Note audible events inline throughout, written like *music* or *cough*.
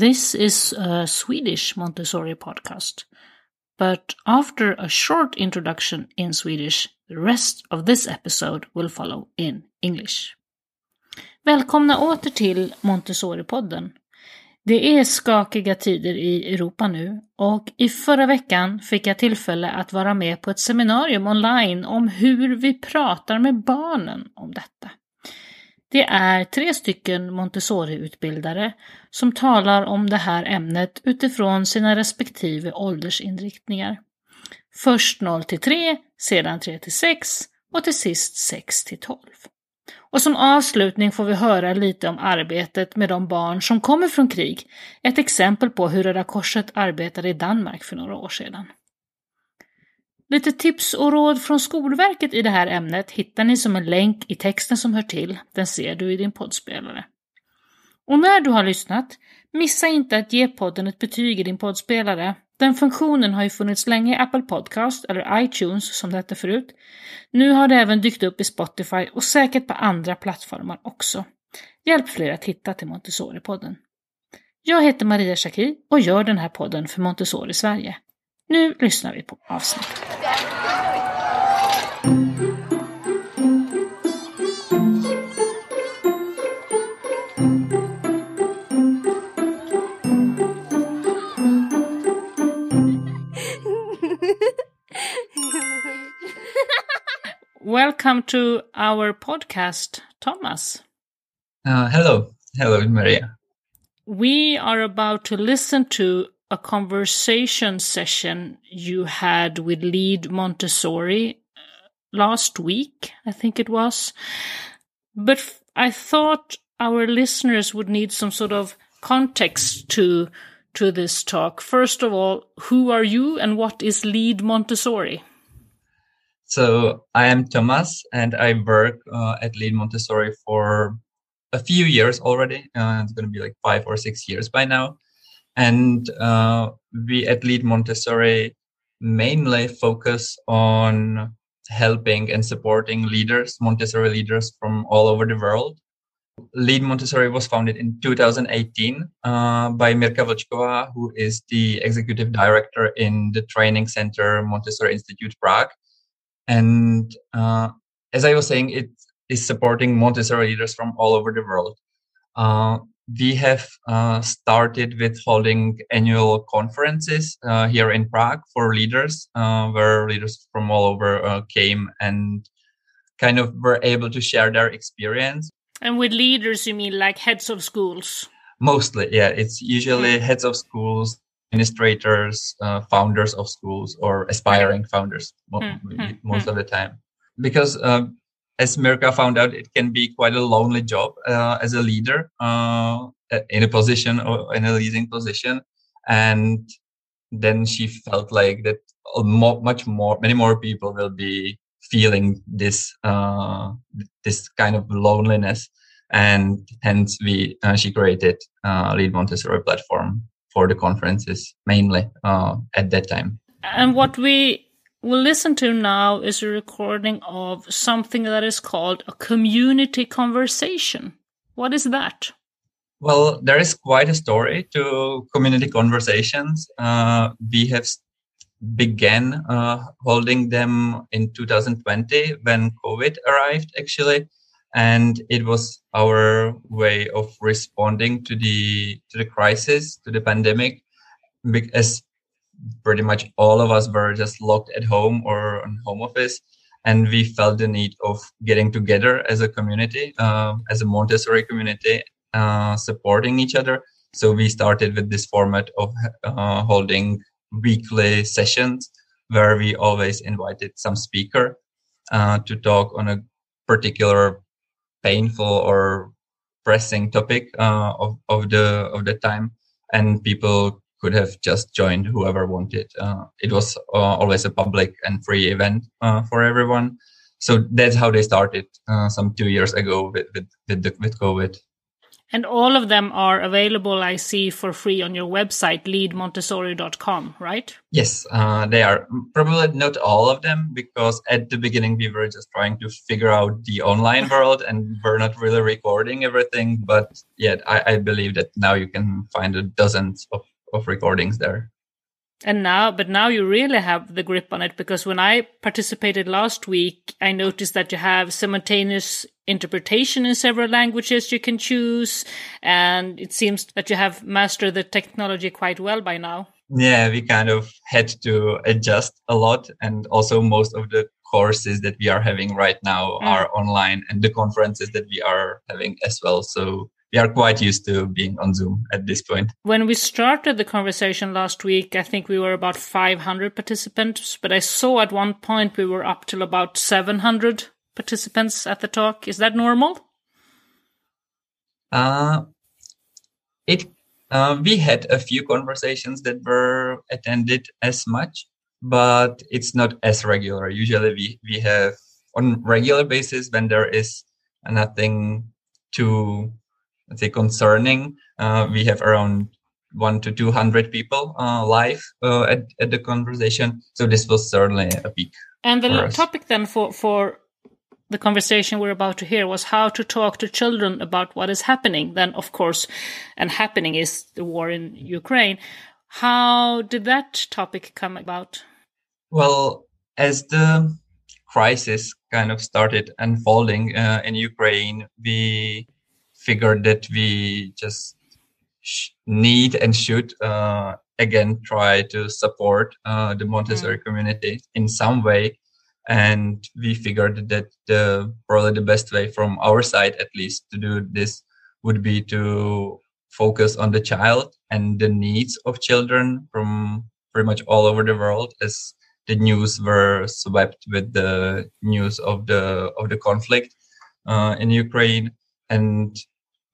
This is a Swedish Montessori podcast. But after a short introduction in Swedish, the rest of this episode will follow in English. Välkomna åter till Montessori-podden. Det är skakiga tider i Europa nu och i förra veckan fick jag tillfälle att vara med på ett seminarium online om hur vi pratar med barnen om detta. Det är tre stycken Montessori-utbildare som talar om det här ämnet utifrån sina respektive åldersinriktningar. Först 0 till 3, sedan 3 till 6 och till sist 6 till 12. Och som avslutning får vi höra lite om arbetet med de barn som kommer från krig. Ett exempel på hur Röda Korset arbetade i Danmark för några år sedan. Lite tips och råd från Skolverket i det här ämnet hittar ni som en länk i texten som hör till. Den ser du i din poddspelare. Och när du har lyssnat, missa inte att ge podden ett betyg i din poddspelare. Den funktionen har ju funnits länge i Apple Podcast, eller iTunes som det hette förut. Nu har det även dykt upp i Spotify och säkert på andra plattformar också. Hjälp fler att hitta till Montessori-podden. Jag heter Maria Schacki och gör den här podden för Montessori Sverige. Nu lyssnar vi på avsnittet. Welcome to our podcast, Thomas. Uh, hello. Hello, Maria. We are about to listen to a conversation session you had with Lead Montessori uh, last week, I think it was. But I thought our listeners would need some sort of context to to this talk. First of all, who are you and what is Lead Montessori? So I am Thomas and I work uh, at Lead Montessori for a few years already. Uh, it's going to be like five or six years by now. And uh, we at Lead Montessori mainly focus on helping and supporting leaders, Montessori leaders from all over the world. Lead Montessori was founded in 2018 uh, by Mirka Vlčková, who is the executive director in the training center Montessori Institute Prague. And uh, as I was saying, it is supporting Montessori leaders from all over the world. Uh, we have uh, started with holding annual conferences uh, here in Prague for leaders, uh, where leaders from all over uh, came and kind of were able to share their experience. And with leaders, you mean like heads of schools? Mostly, yeah. It's usually heads of schools, administrators, uh, founders of schools, or aspiring founders mm-hmm. most of the time. Because uh, as Mirka found out, it can be quite a lonely job uh, as a leader uh, in a position or in a leading position. And then she felt like that much more, many more people will be feeling this uh, this kind of loneliness, and hence we uh, she created uh, Lead Montessori platform for the conferences mainly uh, at that time. And what we we'll listen to now is a recording of something that is called a community conversation. What is that? Well, there is quite a story to community conversations. Uh, we have began uh, holding them in 2020 when COVID arrived, actually, and it was our way of responding to the to the crisis, to the pandemic, as pretty much all of us were just locked at home or on home office and we felt the need of getting together as a community uh, as a montessori community uh, supporting each other. So we started with this format of uh, holding weekly sessions where we always invited some speaker uh, to talk on a particular painful or pressing topic uh, of, of the of the time. And people could have just joined whoever wanted. Uh, it was uh, always a public and free event uh, for everyone. So that's how they started uh, some two years ago with with with, the, with COVID. And all of them are available, I see, for free on your website, leadmontessori.com, right? Yes, uh, they are. Probably not all of them, because at the beginning we were just trying to figure out the online *laughs* world and we're not really recording everything. But yet, I, I believe that now you can find a dozens of, of recordings there. And now, but now you really have the grip on it because when I participated last week, I noticed that you have simultaneous interpretation in several languages you can choose. And it seems that you have mastered the technology quite well by now. Yeah, we kind of had to adjust a lot. And also, most of the courses that we are having right now mm. are online and the conferences that we are having as well. So we are quite used to being on Zoom at this point. When we started the conversation last week, I think we were about 500 participants, but I saw at one point we were up till about 700 participants at the talk. Is that normal? Uh, it uh, we had a few conversations that were attended as much, but it's not as regular. Usually, we we have on regular basis when there is nothing too let's say concerning. Uh, we have around one to 200 people uh, live uh, at, at the conversation. So this was certainly a peak. And the topic then for, for the conversation we're about to hear was how to talk to children about what is happening. Then, of course, and happening is the war in Ukraine. How did that topic come about? Well, as the crisis kind of started unfolding uh, in Ukraine, we figured that we just need and should uh, again try to support uh, the Montessori mm. community in some way. And we figured that the, probably the best way from our side, at least, to do this would be to focus on the child and the needs of children from pretty much all over the world as the news were swept with the news of the of the conflict uh, in Ukraine and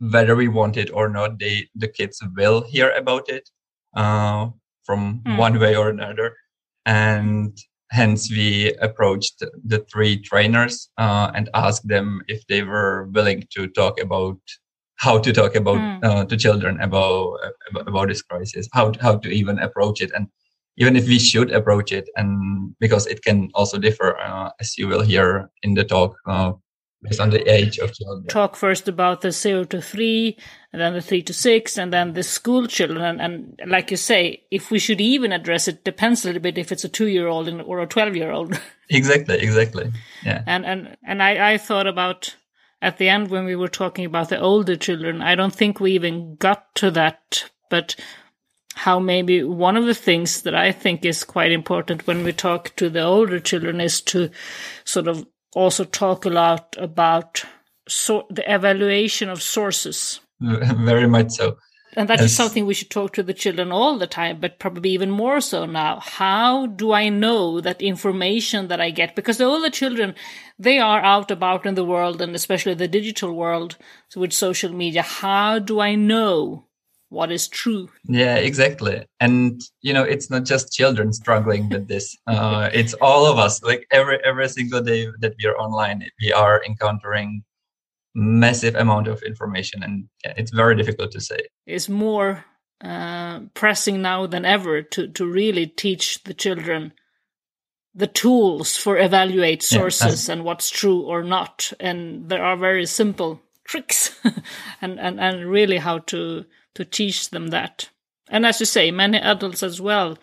whether we want it or not, they the kids will hear about it uh, from mm. one way or another, and hence we approached the three trainers uh, and asked them if they were willing to talk about how to talk about mm. uh, to children about, about this crisis, how how to even approach it, and even if we should approach it, and because it can also differ, uh, as you will hear in the talk uh, based on the age of children. Talk first about the zero to three, and then the three to six, and then the school children. And, and like you say, if we should even address it, depends a little bit if it's a two-year-old or a twelve-year-old. *laughs* exactly, exactly. Yeah. And and and I I thought about at the end when we were talking about the older children. I don't think we even got to that, but how maybe one of the things that I think is quite important when we talk to the older children is to sort of also talk a lot about so the evaluation of sources. *laughs* Very much so. And that is something we should talk to the children all the time, but probably even more so now. How do I know that information that I get? Because all the children, they are out about in the world and especially the digital world so with social media. How do I know what is true. Yeah exactly. And you know it's not just children struggling with this. Uh, it's all of us. Like every every single day that we are online we are encountering massive amount of information. And yeah, it's very difficult to say. It's more uh, pressing now than ever to to really teach the children the tools for evaluate sources yeah, and what's true or not. And there are very simple tricks *laughs* and, and and really how to to teach them that. And as you say, many adults as well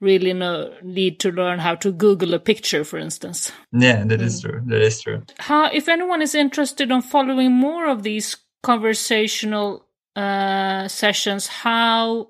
really know, need to learn how to Google a picture, for instance. Yeah, that is mm. true. That is true. How, if anyone is interested in following more of these conversational uh, sessions, how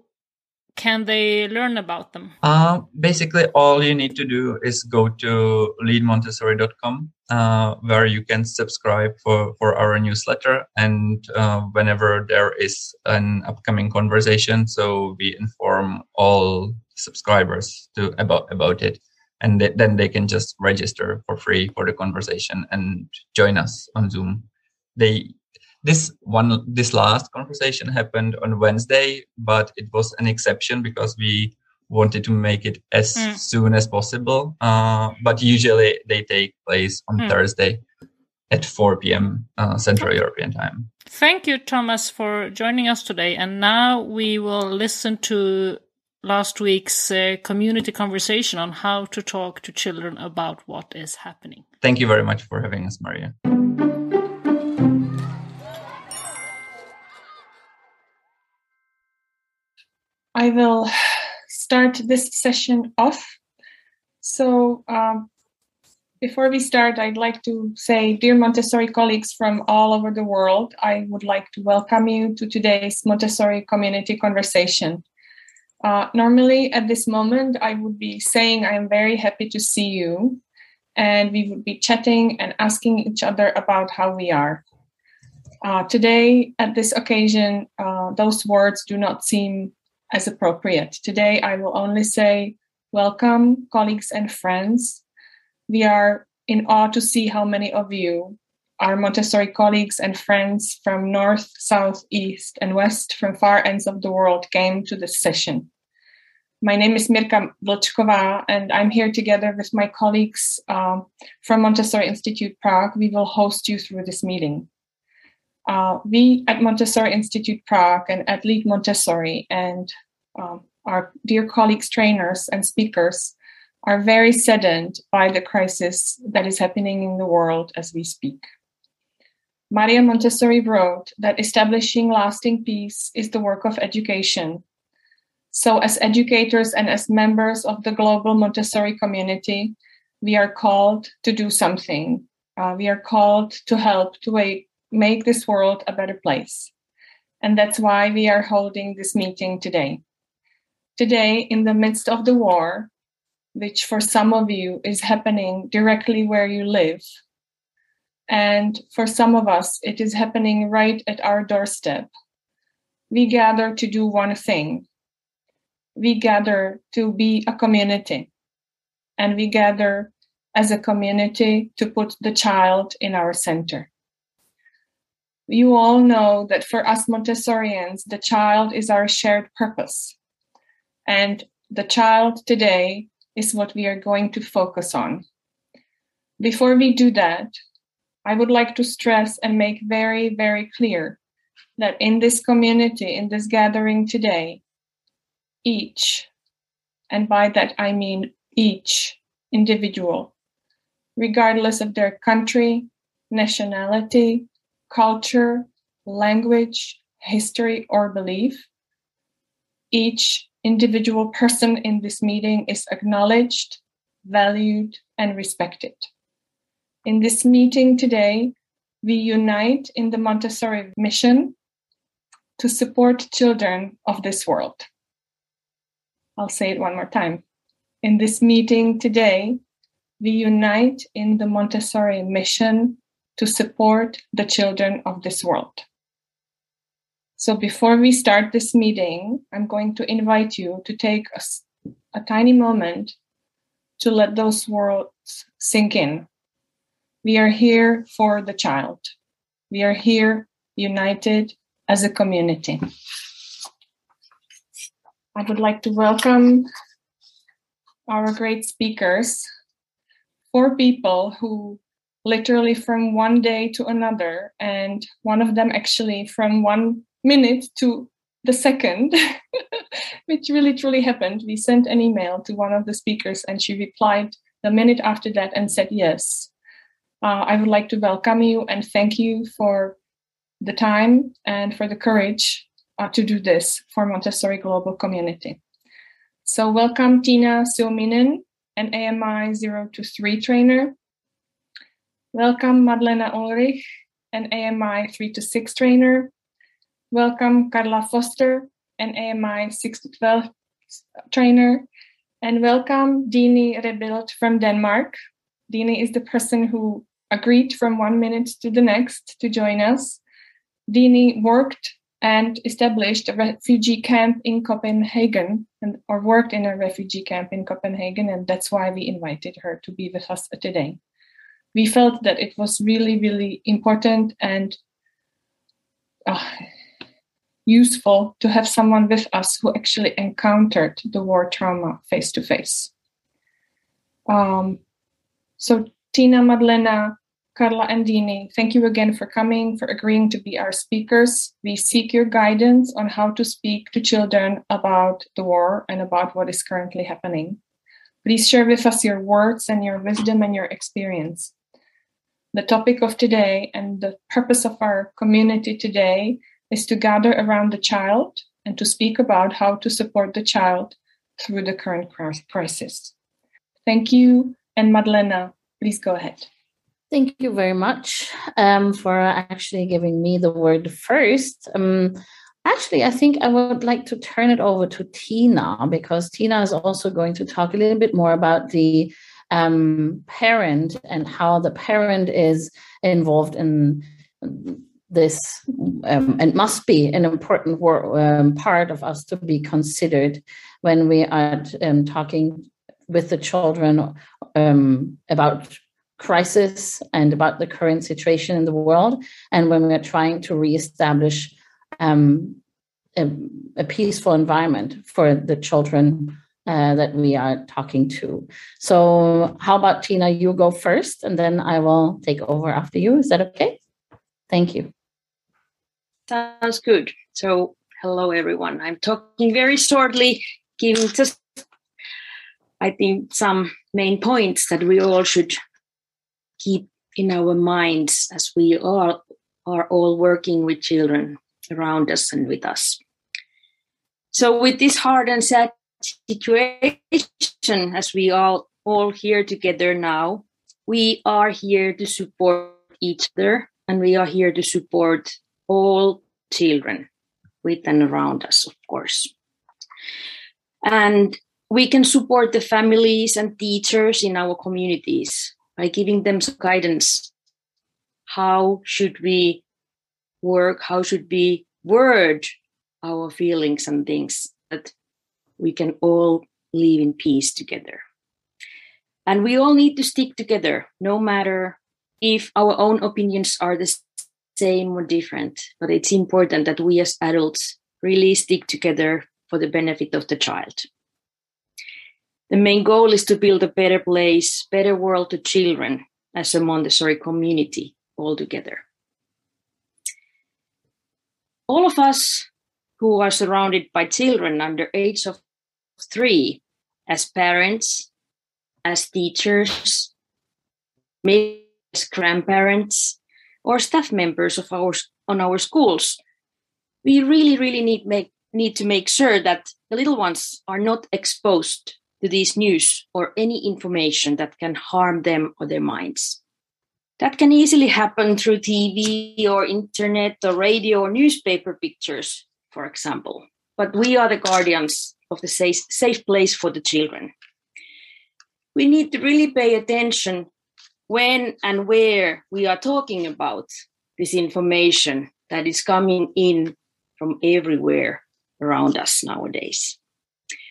can they learn about them? Uh, basically, all you need to do is go to leadmontessori.com, uh, where you can subscribe for, for our newsletter. And uh, whenever there is an upcoming conversation, so we inform all subscribers to about about it, and th- then they can just register for free for the conversation and join us on Zoom. They this one this last conversation happened on wednesday but it was an exception because we wanted to make it as mm. soon as possible uh, but usually they take place on mm. thursday at 4 p.m. Uh, Central European time. Thank you, Thomas, for joining us today. And now we will listen to last week's uh, community conversation on how to talk to children about what is happening. Thank you very much for having us, Maria. I will start this session off. So, um, before we start, I'd like to say, dear Montessori colleagues from all over the world, I would like to welcome you to today's Montessori community conversation. Uh, normally, at this moment, I would be saying I am very happy to see you, and we would be chatting and asking each other about how we are. Uh, today, at this occasion, uh, those words do not seem as appropriate. Today, I will only say, Welcome, colleagues and friends. We are in awe to see how many of you, our Montessori colleagues and friends from north, south, east, and west, from far ends of the world, came to this session. My name is Mirka Vlčková, and I'm here together with my colleagues um, from Montessori Institute Prague. We will host you through this meeting. Uh, we at Montessori Institute Prague and at Lead Montessori and um, our dear colleagues, trainers, and speakers are very saddened by the crisis that is happening in the world as we speak. Maria Montessori wrote that establishing lasting peace is the work of education. So, as educators and as members of the global Montessori community, we are called to do something. Uh, we are called to help to make this world a better place. And that's why we are holding this meeting today. Today, in the midst of the war, which for some of you is happening directly where you live, and for some of us, it is happening right at our doorstep, we gather to do one thing. We gather to be a community, and we gather as a community to put the child in our center. You all know that for us Montessorians, the child is our shared purpose. And the child today is what we are going to focus on. Before we do that, I would like to stress and make very, very clear that in this community, in this gathering today, each, and by that I mean each individual, regardless of their country, nationality, culture, language, history, or belief, each individual person in this meeting is acknowledged, valued, and respected. In this meeting today, we unite in the Montessori mission to support children of this world. I'll say it one more time. In this meeting today, we unite in the Montessori mission to support the children of this world. So before we start this meeting, I'm going to invite you to take a, a tiny moment to let those words sink in. We are here for the child. We are here united as a community. I would like to welcome our great speakers, four people who literally from one day to another, and one of them actually from one minute to the second, *laughs* which really truly happened. We sent an email to one of the speakers, and she replied the minute after that and said, Yes, uh, I would like to welcome you and thank you for the time and for the courage uh, to do this for Montessori Global Community. So, welcome Tina Suominen, an AMI 0 to 3 trainer. Welcome Madlena Ulrich, an AMI 3 to 6 trainer. Welcome Carla Foster, an AMI 6 to 12 trainer. And welcome Dini Rebild from Denmark. Dini is the person who agreed from one minute to the next to join us. Dini worked and established a refugee camp in Copenhagen and or worked in a refugee camp in Copenhagen and that's why we invited her to be with us today. We felt that it was really really important and uh, useful to have someone with us who actually encountered the war trauma face to face. So, Tina Madlena Carla and Dini, thank you again for coming, for agreeing to be our speakers. We seek your guidance on how to speak to children about the war and about what is currently happening. Please share with us your words and your wisdom and your experience. The topic of today and the purpose of our community today is to gather around the child and to speak about how to support the child through the current crisis. Thank you. And Madlena, please go ahead. Thank you very much um, for actually giving me the word first. Um, actually, I think I would like to turn it over to Tina because Tina is also going to talk a little bit more about the um, parent and how the parent is involved in this um, and must be an important wor- um, part of us to be considered when we are um, talking with the children um, about crisis and about the current situation in the world, and when we're trying to reestablish um, a, a, peaceful environment for the children uh, that we are talking to. So, how about Tina? You go first, and then I will take over after you. Is that okay? Thank you. Sounds good. So, hello everyone. I'm talking very shortly, giving just, I think, some main points that we all should keep in our minds as we all are all working with children around us and with us. So, with this hard and sad situation, as we all all here together now, we are here to support each other, and we are here to support all children with and around us, of course. And we can support the families and teachers in our communities by giving them some guidance. How should we work? How should we word our feelings and things that we can all live in peace together? And we all need to stick together, no matter if our own opinions are the same or different. But it's important that we as adults really stick together for the benefit of the child the main goal is to build a better place, better world to children as a Montessori community altogether. All of us who are surrounded by children under age of three, as parents, as teachers, maybe as grandparents, or staff members of our on our schools, we really, really need make need to make sure that the little ones are not exposed to these news or any information that can harm them or their minds. That can easily happen through TV or internet or radio or newspaper pictures, for example. But we are the guardians of the safe, safe place for the children. We need to really pay attention when and where we are talking about this information that is coming in from everywhere around us nowadays.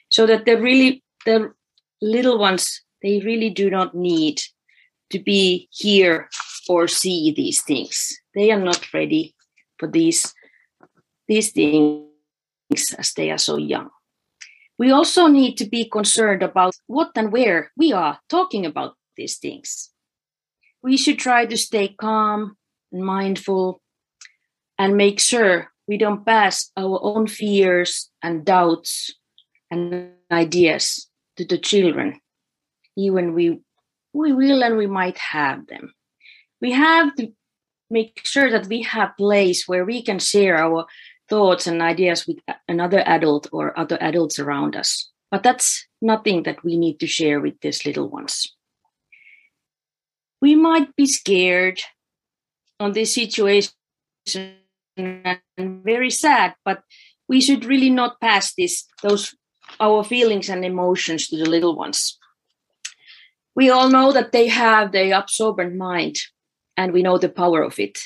So that they really the little ones they really do not need to be here or see these things they are not ready for these these things as they are so young we also need to be concerned about what and where we are talking about these things we should try to stay calm and mindful and make sure we don't pass our own fears and doubts and ideas to the children, even we we will and we might have them. We have to make sure that we have place where we can share our thoughts and ideas with another adult or other adults around us. But that's nothing that we need to share with these little ones. We might be scared on this situation and very sad, but we should really not pass this those our feelings and emotions to the little ones. We all know that they have the absorbent mind and we know the power of it.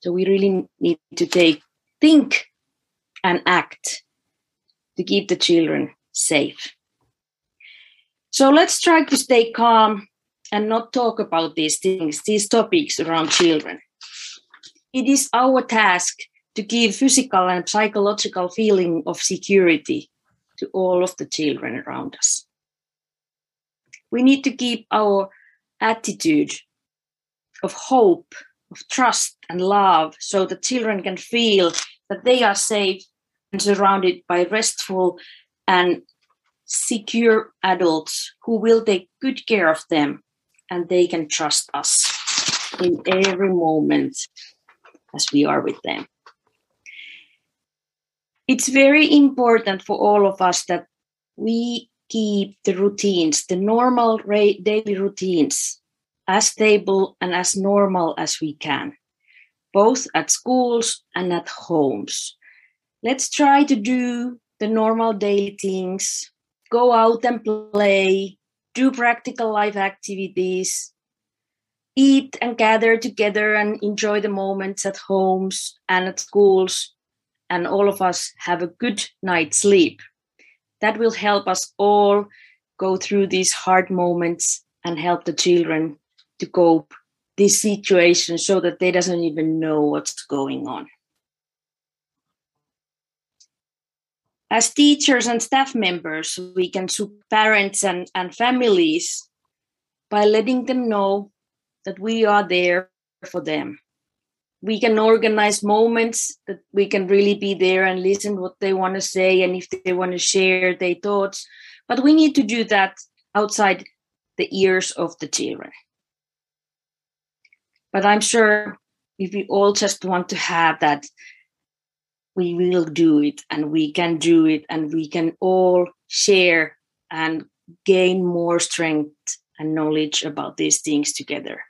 So we really need to take think and act to keep the children safe. So let's try to stay calm and not talk about these things, these topics around children. It is our task to give physical and psychological feeling of security to all of the children around us. We need to keep our attitude of hope, of trust and love, so the children can feel that they are safe and surrounded by restful and secure adults who will take good care of them and they can trust us in every moment as we are with them. It's very important for all of us that we keep the routines, the normal daily routines, as stable and as normal as we can, both at schools and at homes. Let's try to do the normal daily things, go out and play, do practical life activities, eat and gather together and enjoy the moments at homes and at schools, and all of us have a good night's sleep. That will help us all go through these hard moments and help the children to cope this situation so that they doesn't even know what's going on. as teachers and staff members, we can support parents and, and families by letting them know that we are there for them. We can organize moments that we can really be there and listen what they want to say and if they want to share their thoughts. But we need to do that outside the ears of the children. But I'm sure if we all just want to have that we will do it and we can do it and we can all share and gain more strength and knowledge about these things together.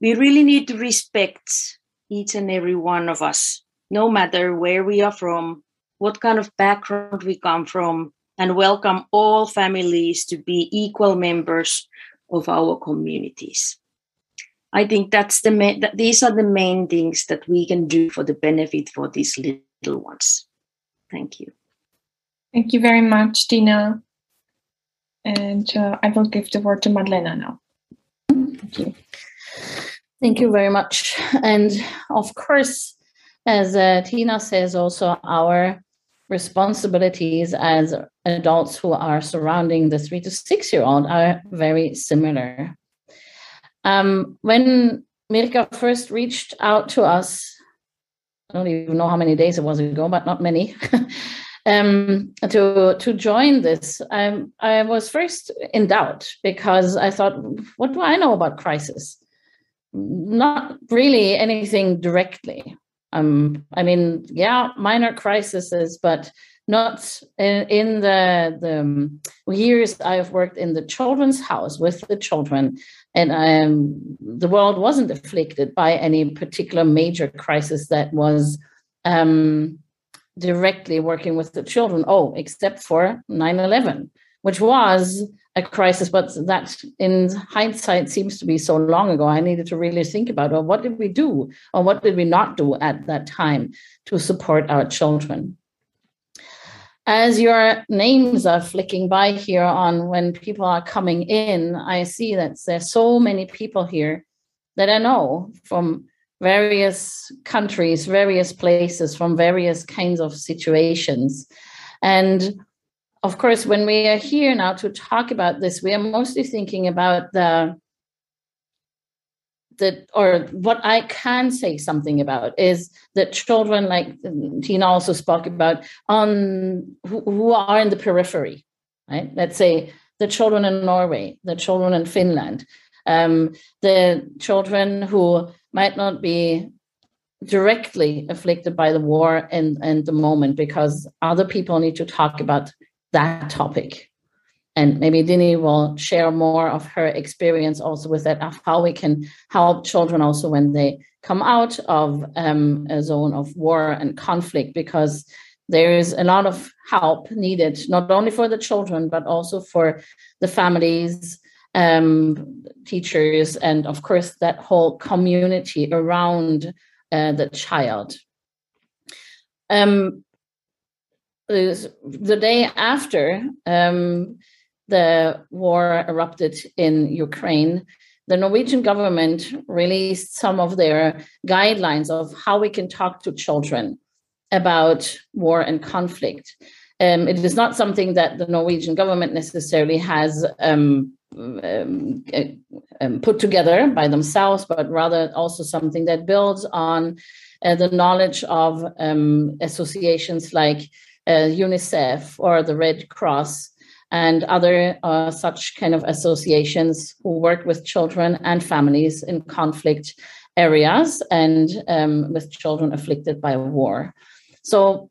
We really need to respect each and every one of us, no matter where we are from, what kind of background we come from, and welcome all families to be equal members of our communities. I think that's the main, that these are the main things that we can do for the benefit for these little ones. Thank you. Thank you very much, Tina. And uh, I will give the word to Madlena now. Thank you. Thank you very much. And of course, as uh, Tina says, also our responsibilities as adults who are surrounding the three to six year old are very similar. Um, when Mirka first reached out to us, I don't even know how many days it was ago, but not many, *laughs* um, to to join this, I, I was first in doubt because I thought, what do I know about crisis? Not really anything directly. Um, I mean, yeah, minor crises, but not in, in the the um, years I've worked in the children's house with the children, and um, the world wasn't afflicted by any particular major crisis that was um, directly working with the children. Oh, except for 9/11, which was a crisis, but that in hindsight seems to be so long ago. I needed to really think about, well, what did we do, or what did we not do at that time to support our children? As your names are flicking by here on when people are coming in, I see that there's so many people here that I know from various countries, various places, from various kinds of situations. And of course, when we are here now to talk about this, we are mostly thinking about the that or what I can say something about is that children, like Tina also spoke about, on who, who are in the periphery, right? Let's say the children in Norway, the children in Finland, um, the children who might not be directly afflicted by the war in, in the moment because other people need to talk about that topic and maybe Dini will share more of her experience also with that of how we can help children also when they come out of um, a zone of war and conflict because there is a lot of help needed not only for the children but also for the families um, teachers and of course that whole community around uh, the child. Um, the day after um, the war erupted in Ukraine, the Norwegian government released some of their guidelines of how we can talk to children about war and conflict. Um, it is not something that the Norwegian government necessarily has um, um, um, put together by themselves, but rather also something that builds on uh, the knowledge of um, associations like uh, UNICEF or the Red Cross and other uh, such kind of associations who work with children and families in conflict areas and um, with children afflicted by war. So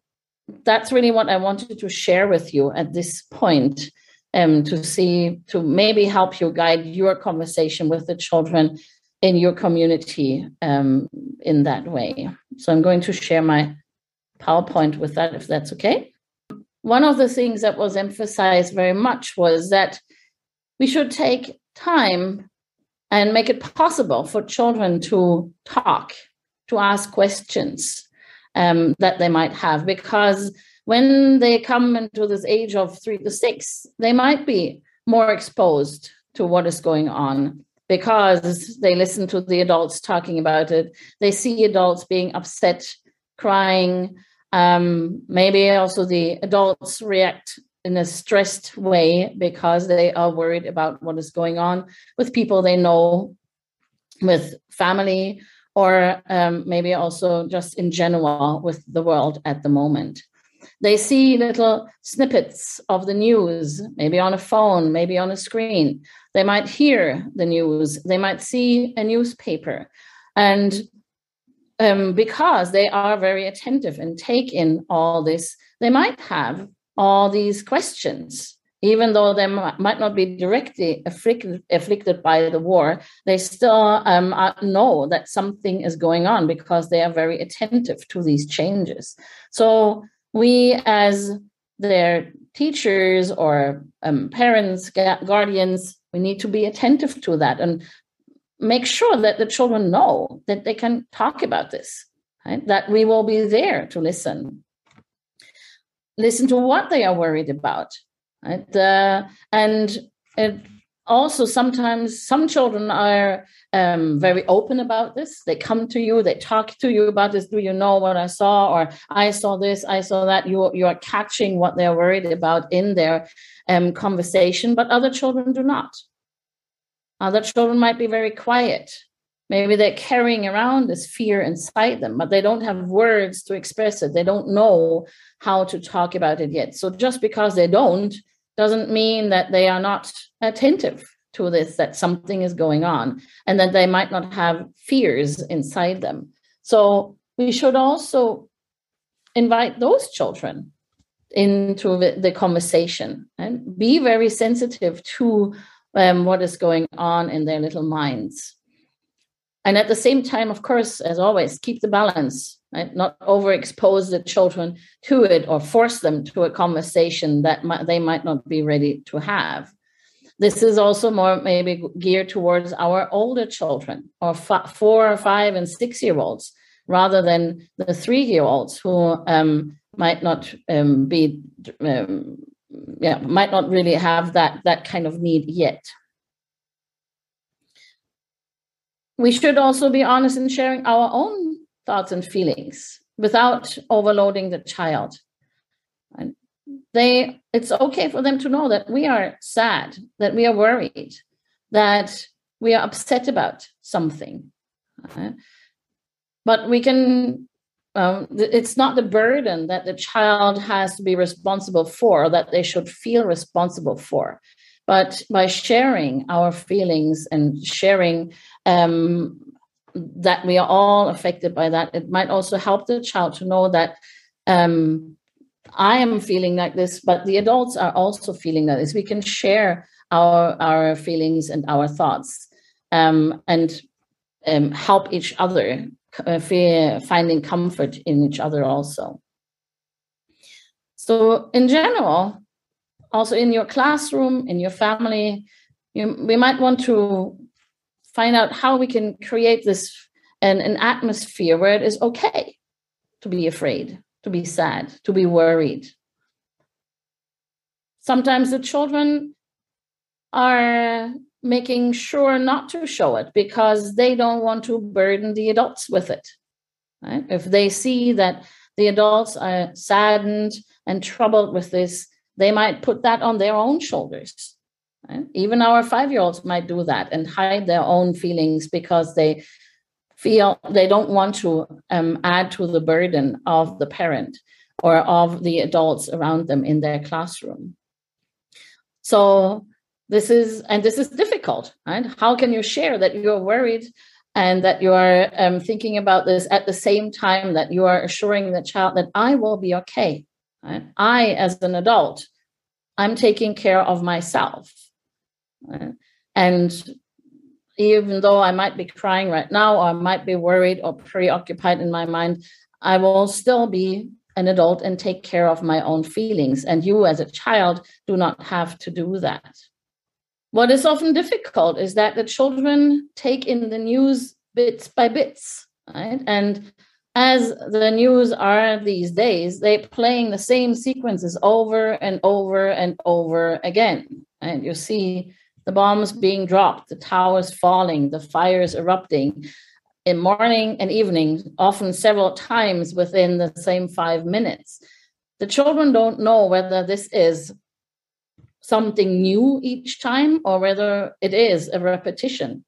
that's really what I wanted to share with you at this point um, to see, to maybe help you guide your conversation with the children in your community um, in that way. So I'm going to share my PowerPoint with that, if that's okay. One of the things that was emphasized very much was that we should take time and make it possible for children to talk, to ask questions um, that they might have, because when they come into this age of three to six, they might be more exposed to what is going on because they listen to the adults talking about it. They see adults being upset, crying. Um, maybe also the adults react in a stressed way because they are worried about what is going on with people they know, with family, or um, maybe also just in general with the world at the moment. They see little snippets of the news, maybe on a phone, maybe on a screen. They might hear the news, they might see a newspaper. And um, because they are very attentive and take in all this, they might have all these questions. Even though they might not be directly afflicted, afflicted by the war, they still um, know that something is going on because they are very attentive to these changes. So we as their teachers or um, parents, guardians, we need to be attentive to that and make sure that the children know that they can talk about this, right? that we will be there to listen. Listen to what they are worried about. Right? Uh, and it, also sometimes some children are um, very open about this they come to you they talk to you about this do you know what i saw or i saw this i saw that you, you are catching what they're worried about in their um, conversation but other children do not Uh, other children might be very quiet. Maybe they're carrying around this fear inside them but they don't have words to express it. They don't know how to talk about it yet. So just because they don't doesn't mean that they are not attentive to this, that something is going on, and that they might not have fears inside them. So we should also invite those children into the, the conversation and be very sensitive to um, what is going on in their little minds. And at the same time, of course, as always, keep the balance right? Not overexpose the children to it or force them to a conversation that they might not be ready to have. This is also more maybe geared towards our older children or f- four or five and six year olds rather than the three year olds who um, might not um, be um, yeah might not really have that that kind of need yet we should also be honest in sharing our own thoughts and feelings without overloading the child. And they it's okay for them to know that we are sad, that we are worried, that we are upset about something. Uh, but we can um, it's not the burden that the child has to be responsible for, that they should feel responsible for. But by sharing our feelings and sharing um, that we are all affected by that. It might also help the child to know that um, I am feeling like this, but the adults are also feeling like this. We can share our our feelings and our thoughts, um, and um, help each other, Uh, finding comfort in each other also. So, in general, also in your classroom, in your family, you, we might want to find out how we can create this an, an atmosphere where it is okay to be afraid, to be sad, to be worried. Sometimes the children are making sure not to show it because they don't want to burden the adults with it. Right? If they see that the adults are saddened and troubled with this, they might put that on their own shoulders Right? Even our five year olds might do that and hide their own feelings because they feel they don't want to um, add to the burden of the parent or of the adults around them in their classroom. So this is and this is difficult, right? How can you share that you're worried and that you are um, thinking about this at the same time that you are assuring the child that I will be okay. Right? I, as an adult, I'm taking care of myself. Right? And even though I might be crying right now, or I might be worried or preoccupied in my mind, I will still be an adult and take care of my own feelings. And you, as a child, do not have to do that. What is often difficult is that the children take in the news bits by bits, right? And as the news are these days, they're playing the same sequences over and over and over again. And you see the bombs being dropped, the towers falling, the fires erupting in morning and evening, often several times within the same five minutes. The children don't know whether this is something new each time or whether it is a repetition.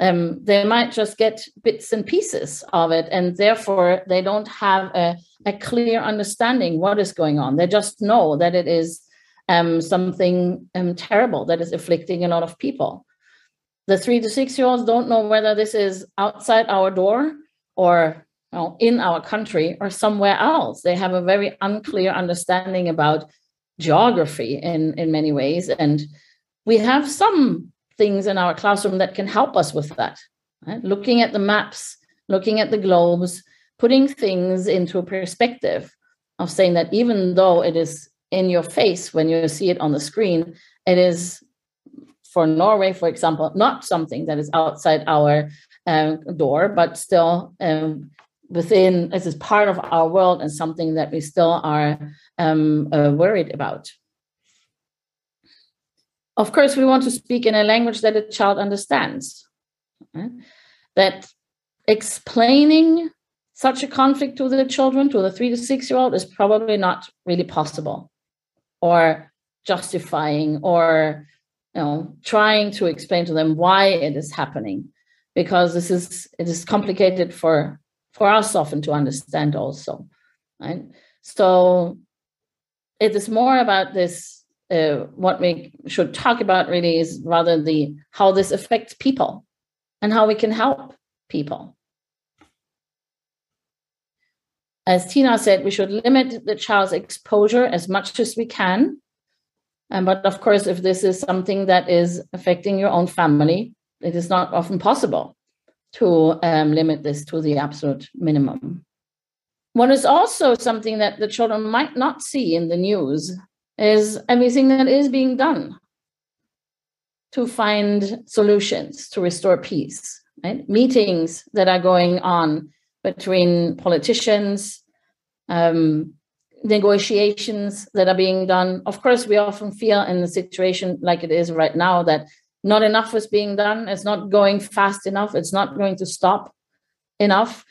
Um, they might just get bits and pieces of it, and therefore they don't have a, a clear understanding what is going on. They just know that it is um, something um, terrible that is afflicting a lot of people. The three to six year olds don't know whether this is outside our door or you know, in our country or somewhere else. They have a very unclear understanding about geography in, in many ways. And we have some things in our classroom that can help us with that. Right? Looking at the maps, looking at the globes, putting things into a perspective of saying that even though it is in your face when you see it on the screen, it is for Norway, for example, not something that is outside our um, door, but still um, within this is part of our world and something that we still are um, uh, worried about. Of course, we want to speak in a language that a child understands. Right? That explaining such a conflict to the children, to the three to six year old, is probably not really possible, or justifying, or you know, trying to explain to them why it is happening, because this is it is complicated for for us often to understand also right so it is more about this uh, what we should talk about really is rather the how this affects people and how we can help people as tina said we should limit the child's exposure as much as we can but of course if this is something that is affecting your own family it is not often possible to um, limit this to the absolute minimum. What is also something that the children might not see in the news is everything that is being done to find solutions to restore peace. Right? Meetings that are going on between politicians, um, negotiations that are being done. Of course, we often feel in the situation like it is right now that not enough is being done it's not going fast enough it's not going to stop enough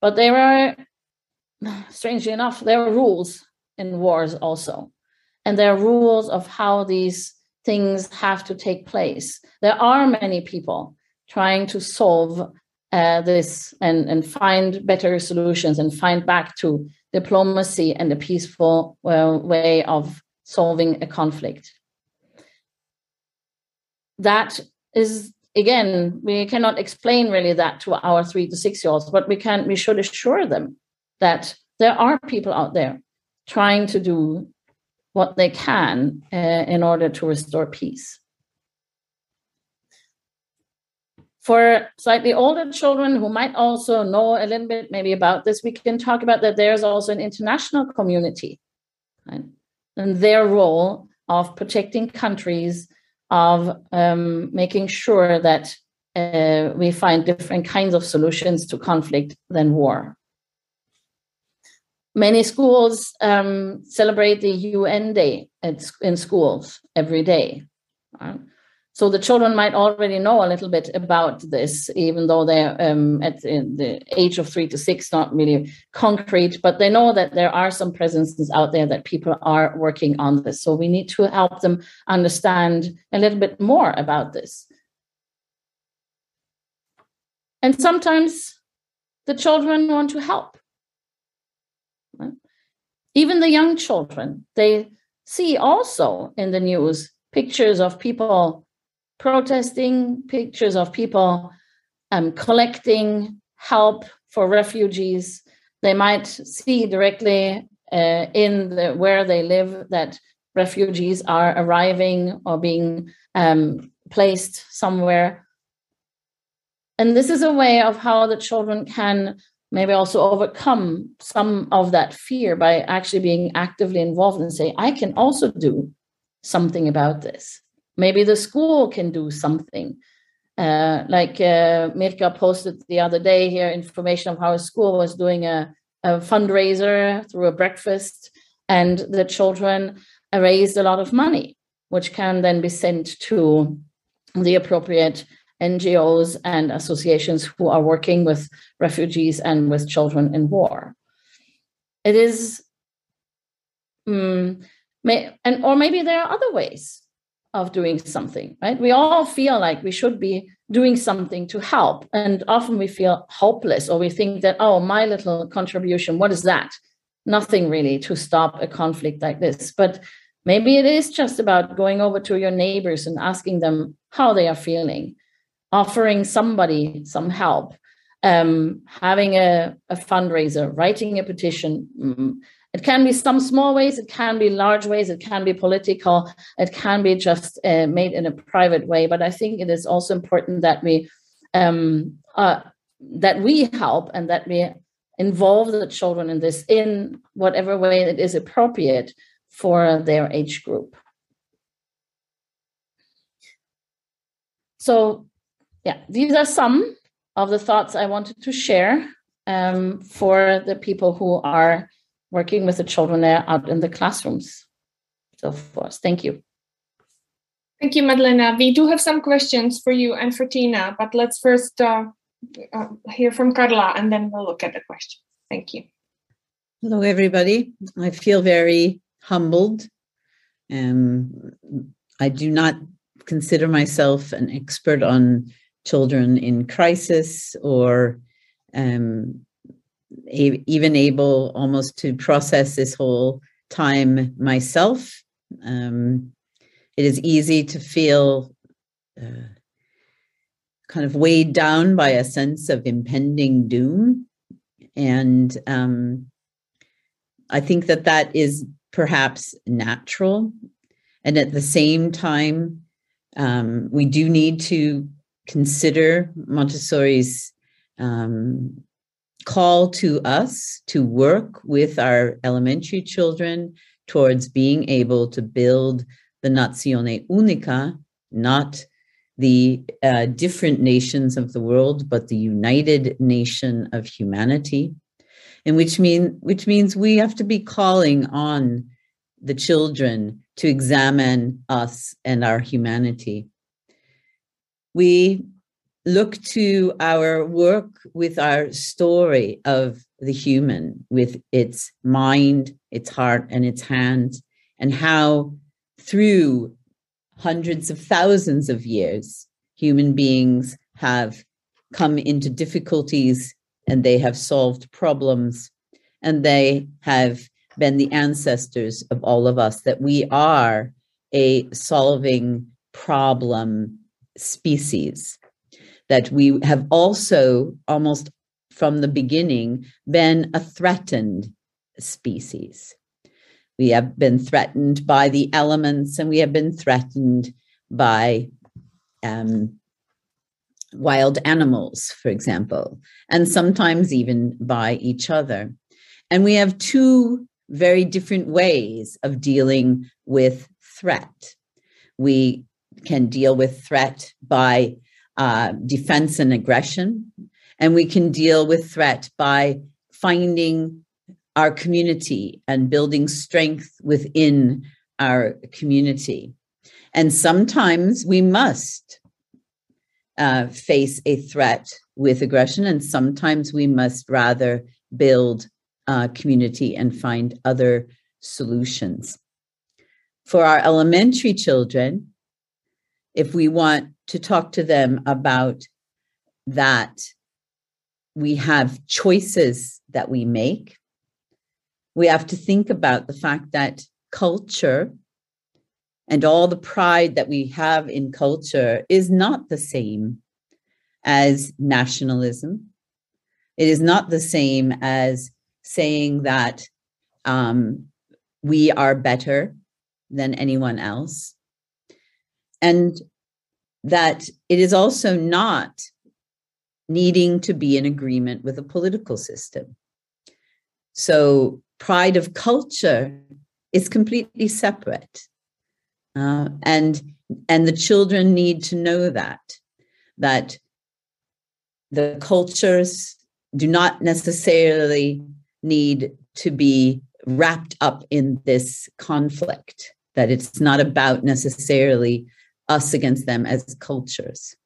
but there are strangely enough there are rules in wars also. And there are rules of how these things have to take place. There are many people trying to solve uh, this and, and find better solutions and find back to diplomacy and a peaceful uh, way of solving a conflict. That is again we cannot explain really that to our three to six year olds but we can we should assure them that there are people out there trying to do what they can uh, in order to restore peace for slightly older children who might also know a little bit maybe about this we can talk about that there's also an international community right? and their role of protecting countries of um, making sure that uh, we find different kinds of solutions to conflict than war. Many schools um, celebrate the UN Day at, in schools every day. Right? So the children might already know a little bit about this, even though they're um, at the age of three to six, not really concrete, but they know that there are some presences out there that people are working on this. So we need to help them understand a little bit more about this. And sometimes the children want to help. Even the young children, they see also in the news pictures of people protesting, pictures of people um, collecting help for refugees. They might see directly uh, in the, where they live that refugees are arriving or being um, placed somewhere. And this is a way of how the children can maybe also overcome some of that fear by actually being actively involved and say, I can also do something about this. Maybe the school can do something. Uh, like uh, Mirka posted the other day here, information of how a school was doing a, a fundraiser through a breakfast, and the children raised a lot of money, which can then be sent to the appropriate NGOs and associations who are working with refugees and with children in war. It is, um, may, and or maybe there are other ways of doing something, right? We all feel like we should be doing something to help. And often we feel hopeless or we think that, oh, my little contribution, what is that? Nothing really to stop a conflict like this. But maybe it is just about going over to your neighbors and asking them how they are feeling, offering somebody some help, um, having a, a fundraiser, writing a petition, mm, it can be some small ways, it can be large ways, it can be political, it can be just uh, made in a private way. But I think it is also important that we um, uh, that we help and that we involve the children in this in whatever way it is appropriate for their age group. So, yeah, these are some of the thoughts I wanted to share um, for the people who are working with the children there out in the classrooms. So forth. Thank you. Thank you, Madalena. We do have some questions for you and for Tina, but let's first uh, uh, hear from Carla and then we'll look at the questions. Thank you. Hello, everybody. I feel very humbled. Um, I do not consider myself an expert on children in crisis or um, a- even able almost to process this whole time myself. Um, it is easy to feel uh, kind of weighed down by a sense of impending doom. And um, I think that that is perhaps natural. And at the same time, um, we do need to consider Montessori's um, call to us to work with our elementary children towards being able to build the Nazione Unica, not the uh, different nations of the world, but the united nation of humanity. And which mean which means we have to be calling on the children to examine us and our humanity. We look to our work with our story of the human, with its mind, its heart, and its hand, and how through hundreds of thousands of years, human beings have come into difficulties and they have solved problems and they have been the ancestors of all of us, that we are a solving problem species that we have also almost from the beginning been a threatened species. We have been threatened by the elements and we have been threatened by um, wild animals, for example, and sometimes even by each other. And we have two very different ways of dealing with threat. We can deal with threat by uh, defense and aggression. And we can deal with threat by finding our community and building strength within our community. And sometimes we must uh, face a threat with aggression, and sometimes we must rather build uh, community and find other solutions. For our elementary children, if we want to talk to them about that we have choices that we make, we have to think about the fact that culture and all the pride that we have in culture is not the same as nationalism. It is not the same as saying that um, we are better than anyone else. And that it is also not needing to be in agreement with a political system. So, pride of culture is completely separate. Uh, and and the children need to know that that the cultures do not necessarily need to be wrapped up in this conflict that it's not about necessarily us against them as cultures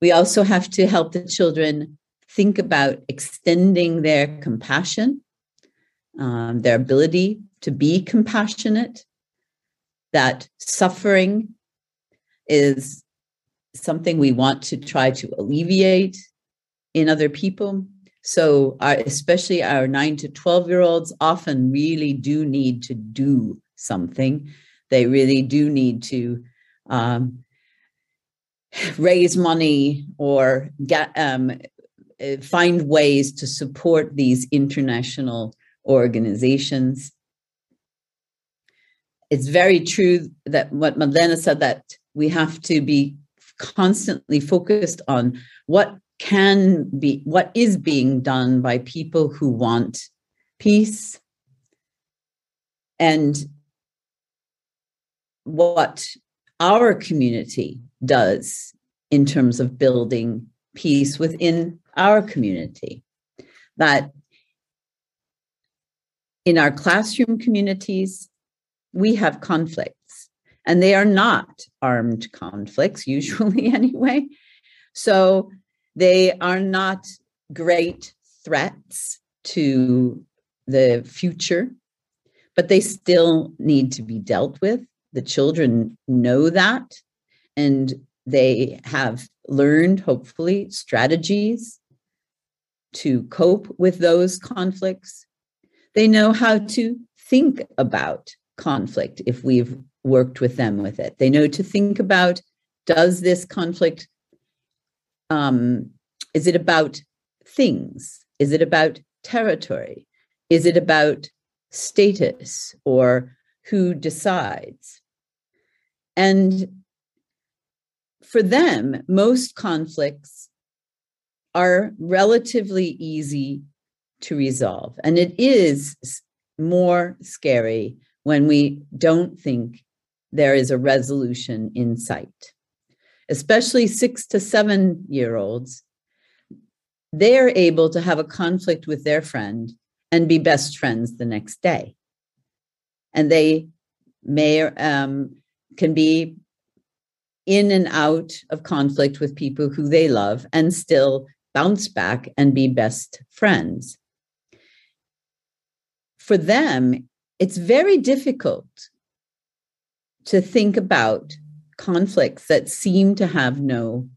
we also have to help the children think about extending their compassion um, their ability to be compassionate that suffering is something we want to try to alleviate in other people. So, our, especially our nine to 12 year olds often really do need to do something. They really do need to um, raise money or get, um, uh, find ways to support these international organizations. It's very true that what Madeleine said that we have to be constantly focused on what can be what is being done by people who want peace. And what our community does in terms of building peace within our community that in our classroom communities we have conflicts, and they are not armed conflicts, *laughs* usually anyway. So they are not great threats to the future, but they still need to be dealt with. The children know that, and they have learned, hopefully, strategies to cope with those conflicts. They know how to think about conflict if we've worked with them with it. They know to think about does this conflict, um, is it about things? Is it about territory? Is it about status or who decides? And for them, most conflicts are relatively easy to resolve. And it is more scary when we don't think there is a resolution in sight. Especially six to seven year olds, they're able to have a conflict with their friend and be best friends the next day. And they may um, can be in and out of conflict with people who they love and still bounce back and be best friends. For them, it's very difficult to think about conflicts that seem to have no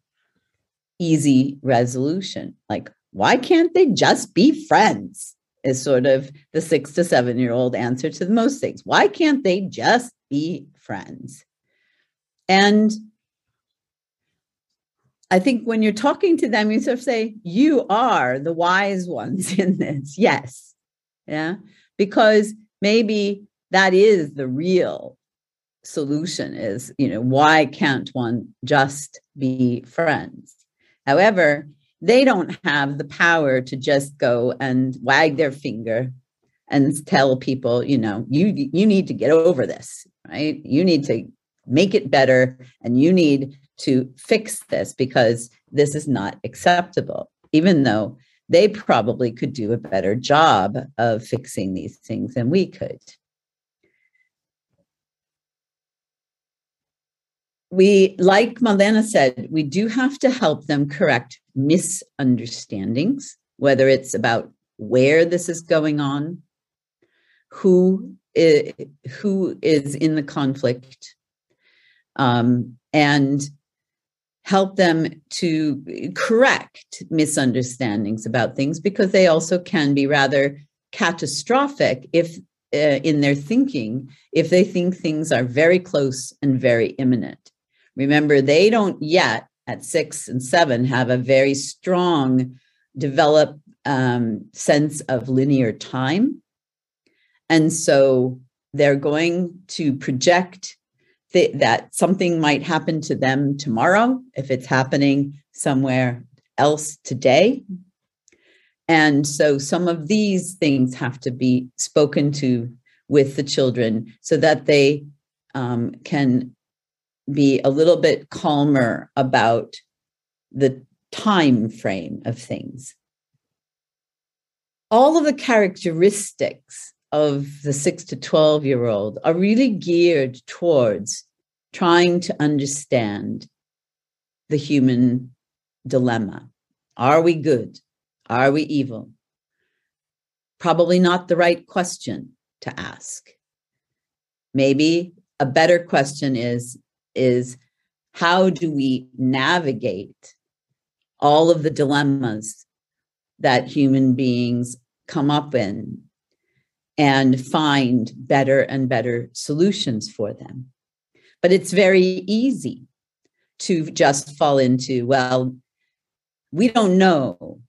easy resolution. Like, why can't they just be friends? Is sort of the six to seven year old answer to the most things. Why can't they just be friends? And I think when you're talking to them, you sort of say, You are the wise ones in this. Yes. Yeah. Because maybe that is the real solution is you know why can't one just be friends however they don't have the power to just go and wag their finger and tell people you know you you need to get over this right you need to make it better and you need to fix this because this is not acceptable even though they probably could do a better job of fixing these things than we could. we, like Malena said, we do have to help them correct misunderstandings, whether it's about where this is going on, who is, who is in the conflict, um, and help them to correct misunderstandings about things because they also can be rather catastrophic if uh, in their thinking if they think things are very close and very imminent. Remember they don't yet at six and seven have a very strong developed um, sense of linear time. And so they're going to project th- that something might happen to them tomorrow if it's happening somewhere else today. And so some of these things have to be spoken to with the children so that they um, can be a little bit calmer about the time frame of things. All of the characteristics of the six to 12 year old are really geared towards trying to understand the human dilemma. Are we good? Are we evil? Probably not the right question to ask. Maybe a better question is, is how do we navigate all of the dilemmas that human beings come up in and find better and better solutions for them. But it's very easy to just fall into, well, we don't know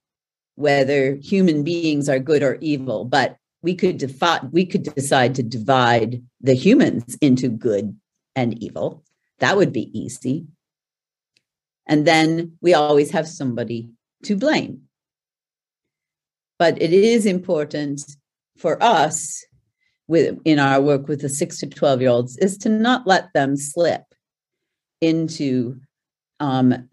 whether human beings are good or evil, but we could defi- we could decide to divide the humans into good and evil. That would be easy. And then we always have somebody to blame. But it is important for us with in our work with the 6 to 12 year olds is to not let them slip into um,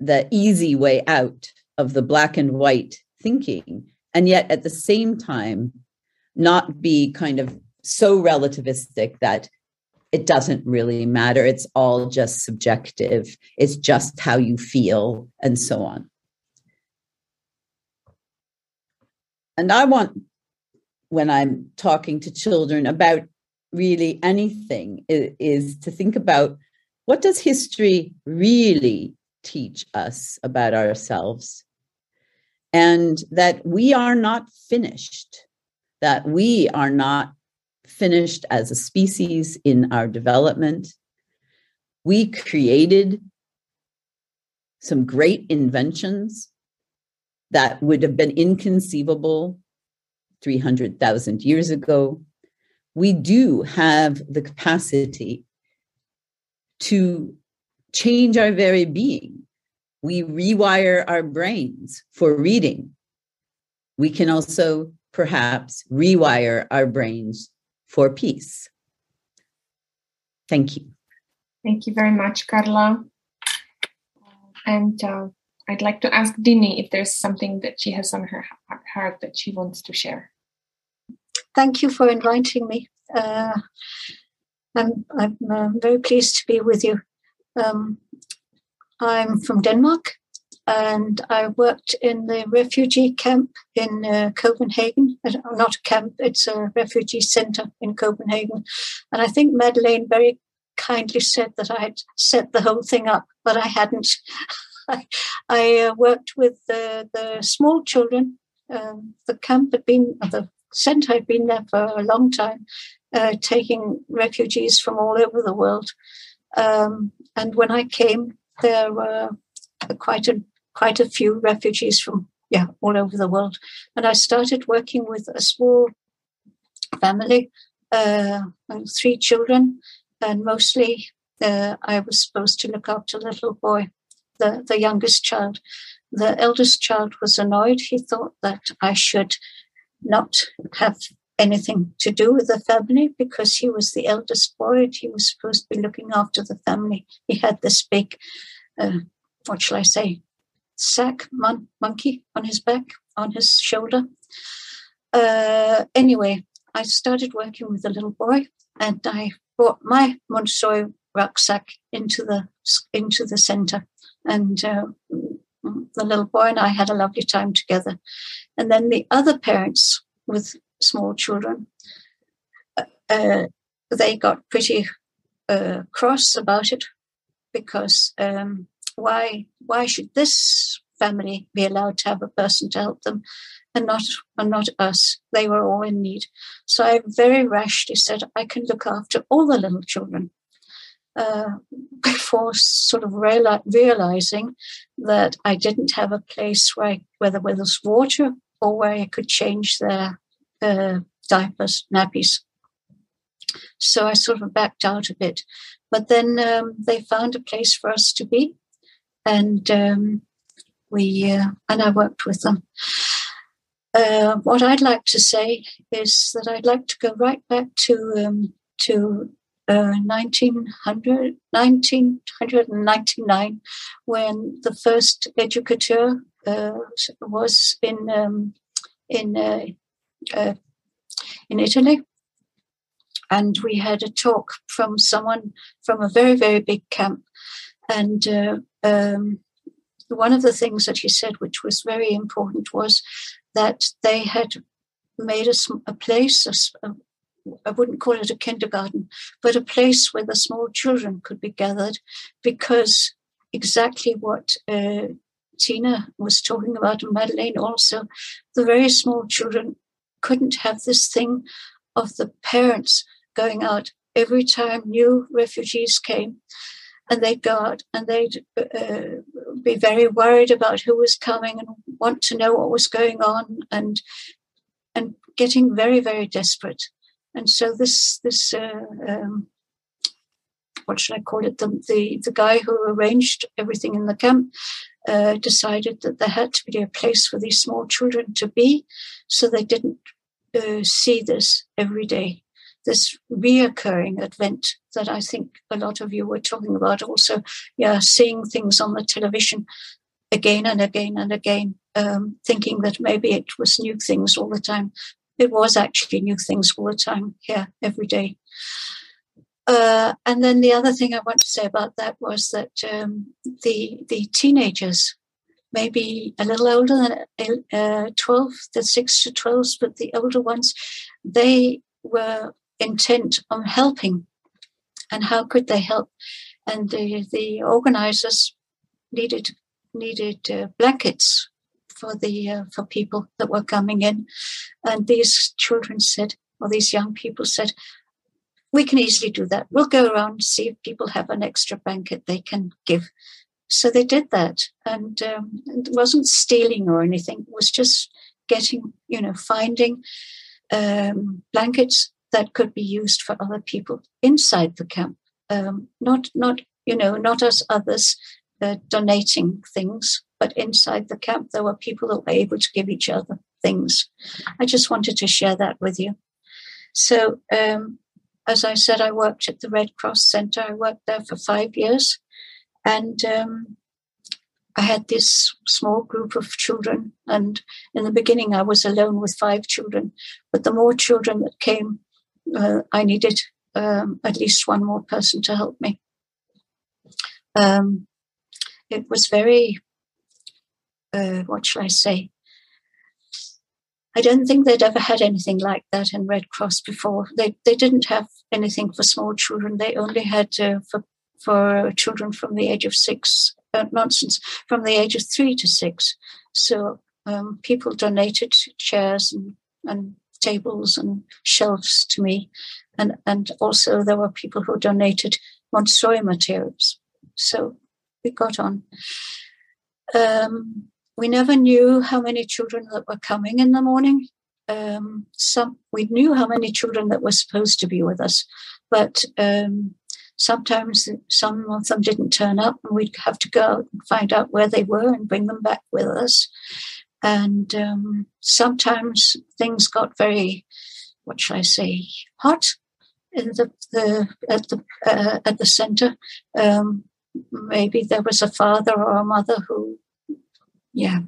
the easy way out of the black and white thinking and yet at the same time not be kind of so relativistic that it doesn't really matter. It's all just subjective. It's just how you feel and so on. And i want when I'm talking to children about really anything is, is to think about what does history really teach us about ourselves? And that we are not finished that we are not finished as a species in our development. We created some great inventions that would have been inconceivable 300,000 years ago, we do have the capacity to change our very being. We rewire our brains for reading. We can also perhaps rewire our brains for peace. Thank you. Thank you very much, Carla. And uh, I'd like to ask Dini if there's something that she has on her heart that she wants to share thank you for inviting me. Uh, I'm, I'm uh, very pleased to be with you. Um, I'm from Denmark and I worked in the refugee camp in uh, Copenhagen. Uh, not a camp, it's a refugee center in Copenhagen. And I think Madeleine very kindly said that I had set the whole thing up, but I hadn't. I, *laughs* I uh, worked with the, the small children. Um, the camp had been, the Centre had been there for a long time, uh, taking refugees from all over the world. Um, and when I came, there were quite a quite a few refugees from yeah all over the world. And I started working with a small family, uh, three children, and mostly uh, I was supposed to look after little boy, the the youngest child. The eldest child was annoyed. He thought that I should not have anything to do with the family because he was the eldest boy. He was supposed to be looking after the family. He had this big, uh, what shall I say, sack mon- monkey on his back, on his shoulder. Uh, anyway, I started working with the little boy and I brought my Montessori rucksack into the into the center, and uh, the little boy and I had a lovely time together. And then the other parents with small children, uh, uh they got pretty uh, cross about it because um, why why should this family be allowed to have a person to help them and not and not us? They were all in need. So i very rashly said i can look after all the little children uh, before sort of reali- realizing that i didn't have a place where I, where there was water or where i could change their uh, diapers nappies so i sort of backed out a bit but then um, they found a place for us to be and um, we uh, and I worked with them. Uh, what I'd like to say is that I'd like to go right back to um, to uh, 1900, 1999 when the first educator uh, was in um, in uh, uh, in Italy, and we had a talk from someone from a very very big camp, and um, one of the things that he said, which was very important, was that they had made a, a place, a, I wouldn't call it a kindergarten, but a place where the small children could be gathered because exactly what uh, Tina was talking about, and Madeleine also, the very small children couldn't have this thing of the parents going out every time new refugees came and they'd go out and they'd uh, be very worried about who was coming and want to know what was going on and and getting very very desperate and so this this uh, um, what should I call it the, the the guy who arranged everything in the camp uh, decided that there had to be a place for these small children to be so they didn't uh, see this every day this reoccurring event that I think a lot of you were talking about. Also, yeah, seeing things on the television again and again and again, um, thinking that maybe it was new things all the time. It was actually new things all the time, yeah, every day. Uh, and then the other thing I want to say about that was that um, the the teenagers, maybe a little older than uh, 12, the 6 to 12s, but the older ones, they were intent on helping and how could they help and the, the organizers needed needed uh, blankets for the uh, for people that were coming in. And these children said or these young people said we can easily do that. We'll go around see if people have an extra blanket they can give. So they did that. And um, it wasn't stealing or anything. It was just getting you know finding um, blankets that could be used for other people inside the camp. Um, not, not you know, not as others donating things, but inside the camp there were people that were able to give each other things. I just wanted to share that with you. So, um, as I said, I worked at the Red Cross Center. I worked there for five years, and um, I had this small group of children. And in the beginning, I was alone with five children. But the more children that came, uh, I needed um, at least one more person to help me. Um, it was very, uh, what shall I say? I don't think they'd ever had anything like that in Red Cross before. They they didn't have anything for small children. They only had uh, for for children from the age of six. Uh, nonsense from the age of three to six. So um, people donated chairs and and tables and shelves to me. And, and also there were people who donated Montessori materials. So we got on. Um, we never knew how many children that were coming in the morning. Um, some we knew how many children that were supposed to be with us, but um, sometimes some of them didn't turn up, and we'd have to go out and find out where they were and bring them back with us. And um, sometimes things got very, what shall I say, hot in the, the at the uh, at the center. Um, maybe there was a father or a mother who, yeah,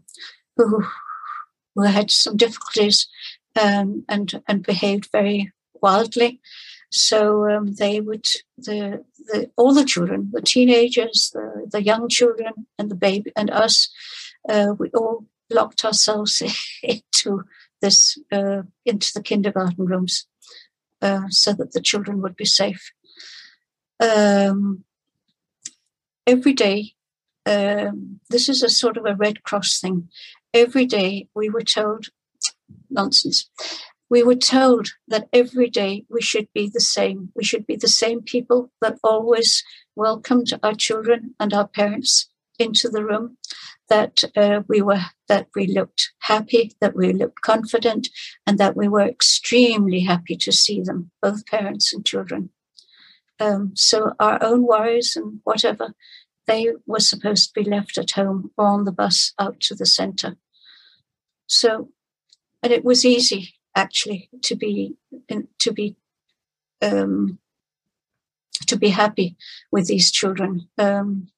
who who had some difficulties um, and and behaved very wildly, So um, they would the, the all the children, the teenagers, the, the young children, and the baby, and us, uh, we all locked ourselves *laughs* into this uh, into the kindergarten rooms uh, so that the children would be safe. Um, every day, um, this is a sort of a Red Cross thing. Every day we were told nonsense. We were told that every day we should be the same. We should be the same people that always welcomed our children and our parents into the room. That uh, we were, that we looked happy, that we looked confident, and that we were extremely happy to see them, both parents and children. Um, so our own worries and whatever, they were supposed to be left at home or on the bus out to the centre. So, and it was easy actually to be to be um, to be happy with these children, um,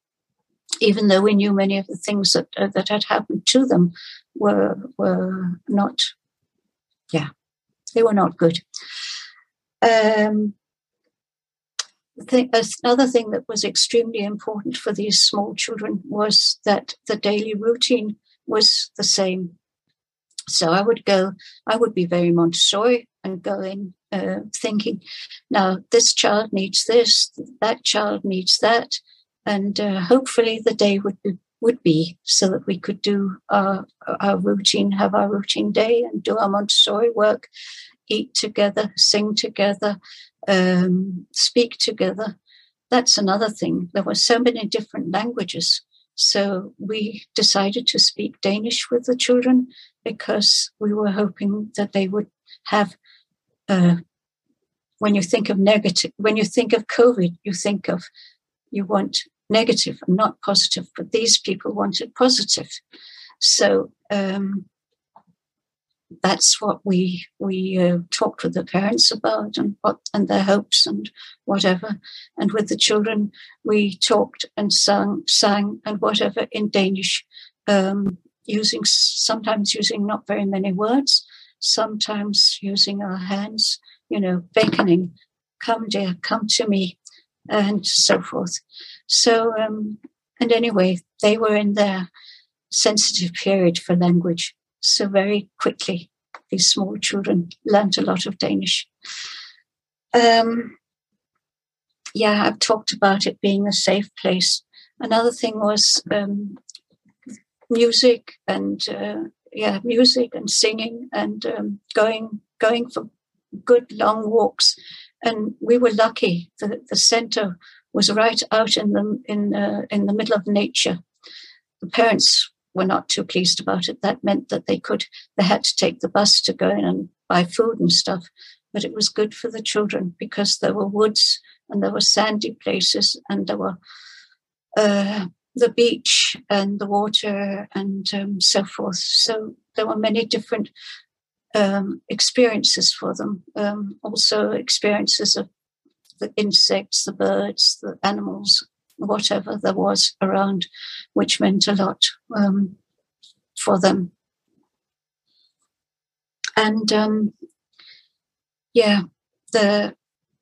even though we knew many of the things that uh, that had happened to them were were not, yeah, they were not good. Um, thing, another thing that was extremely important for these small children was that the daily routine was the same. So I would go, I would be very Montessori and go in uh, thinking, now this child needs this, that child needs that, and uh, hopefully the day would be would be so that we could do our, our routine, have our routine day and do our Montessori work, eat together, sing together, um, speak together. That's another thing. There were so many different languages. So we decided to speak Danish with the children because we were hoping that they would have. Uh, when you think of negative, when you think of COVID, you think of you want negative and not positive, but these people wanted positive. So um, that's what we we uh, talked with the parents about and what and their hopes and whatever. And with the children we talked and sang sang and whatever in danish um, using sometimes using not very many words sometimes using our hands you know beckoning come dear come to me and so forth. So um, and anyway they were in their sensitive period for language so very quickly, these small children learned a lot of Danish. Um, yeah, I've talked about it being a safe place. Another thing was um, music and uh, yeah, music and singing and um, going going for good long walks. And we were lucky that the center was right out in the in uh, in the middle of nature. The parents were not too pleased about it. That meant that they could, they had to take the bus to go in and buy food and stuff. But it was good for the children because there were woods and there were sandy places and there were uh, the beach and the water and um, so forth. So there were many different um, experiences for them. Um, also, experiences of the insects, the birds, the animals, whatever there was around, which meant a lot um, for them. And um, yeah, the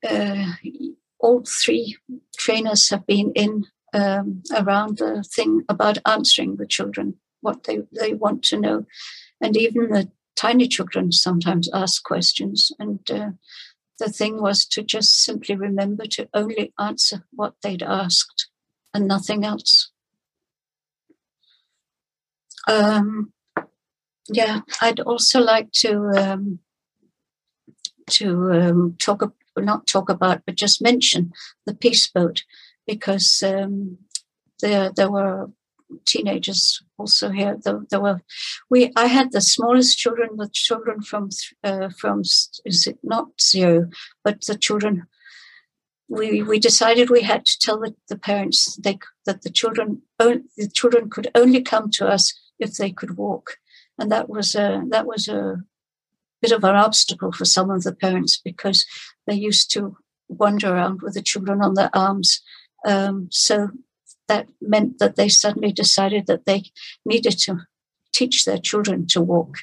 uh, all three trainers have been in um, around the thing about answering the children what they, they want to know. And even the tiny children sometimes ask questions. And uh, the thing was to just simply remember to only answer what they'd asked and nothing else. Um, yeah, I'd also like to um, to um, talk not talk about, but just mention the peace boat because um, there there were teenagers also here. There, there, were we. I had the smallest children, the children from uh, from is it not zero, but the children. We we decided we had to tell the, the parents they that the children only the children could only come to us if they could walk, and that was a that was a bit of an obstacle for some of the parents because they used to wander around with the children on their arms. Um, so that meant that they suddenly decided that they needed to teach their children to walk.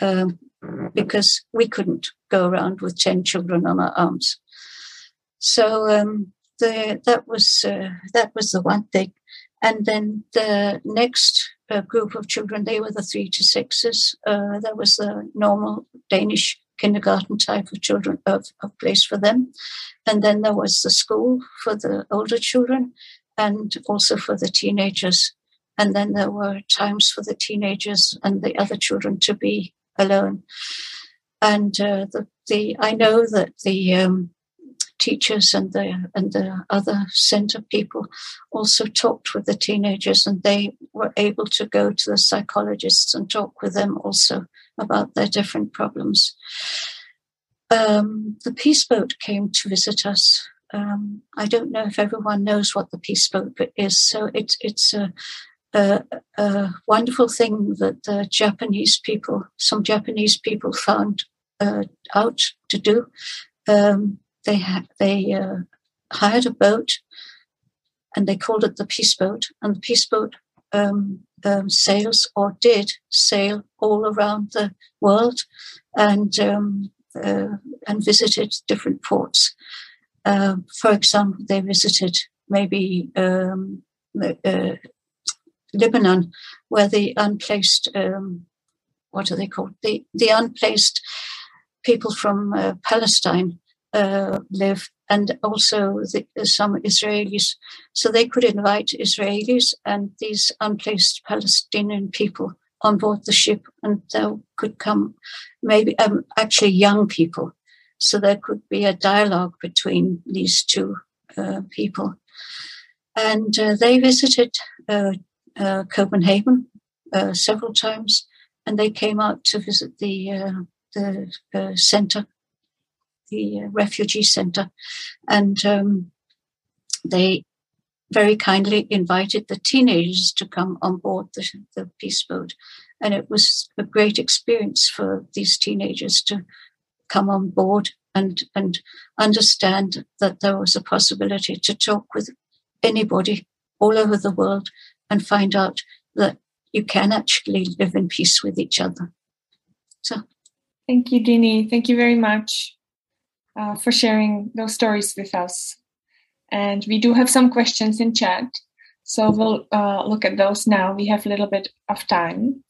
Um, because we couldn't go around with 10 children on our arms. So um, the, that was uh, that was the one thing. And then the next uh, group of children, they were the three to sixes. Uh, that was the normal Danish kindergarten type of children of, of place for them. And then there was the school for the older children and also for the teenagers. And then there were times for the teenagers and the other children to be alone. And uh, the, the I know that the um, teachers and the and the other center people also talked with the teenagers, and they were able to go to the psychologists and talk with them also about their different problems. Um, the peace boat came to visit us. Um, I don't know if everyone knows what the peace boat is, so it's it's a, a, a wonderful thing that the Japanese people, some Japanese people, found uh, out to do. Um, they ha- they uh, hired a boat, and they called it the peace boat. And the peace boat um, um, sails or did sail all around the world, and um, uh, and visited different ports. Uh, for example, they visited maybe um, uh, Lebanon, where the unplaced um, what are they called? The the unplaced people from uh, Palestine uh, live, and also the, some Israelis. So they could invite Israelis and these unplaced Palestinian people on board the ship, and they could come, maybe um, actually young people. So there could be a dialogue between these two uh, people. And uh, they visited uh, uh, Copenhagen uh, several times, and they came out to visit the the center the refugee center, and um, they very kindly invited the teenagers to come on board the, the peace boat. And it was a great experience for these teenagers to come on board and, and understand that there was a possibility to talk with anybody all over the world and find out that you can actually live in peace with each other. So, thank you, Dini. Thank you very much uh, for sharing those stories with us. And we do have some questions in chat. So we'll uh, look at those now. We have a little bit of time.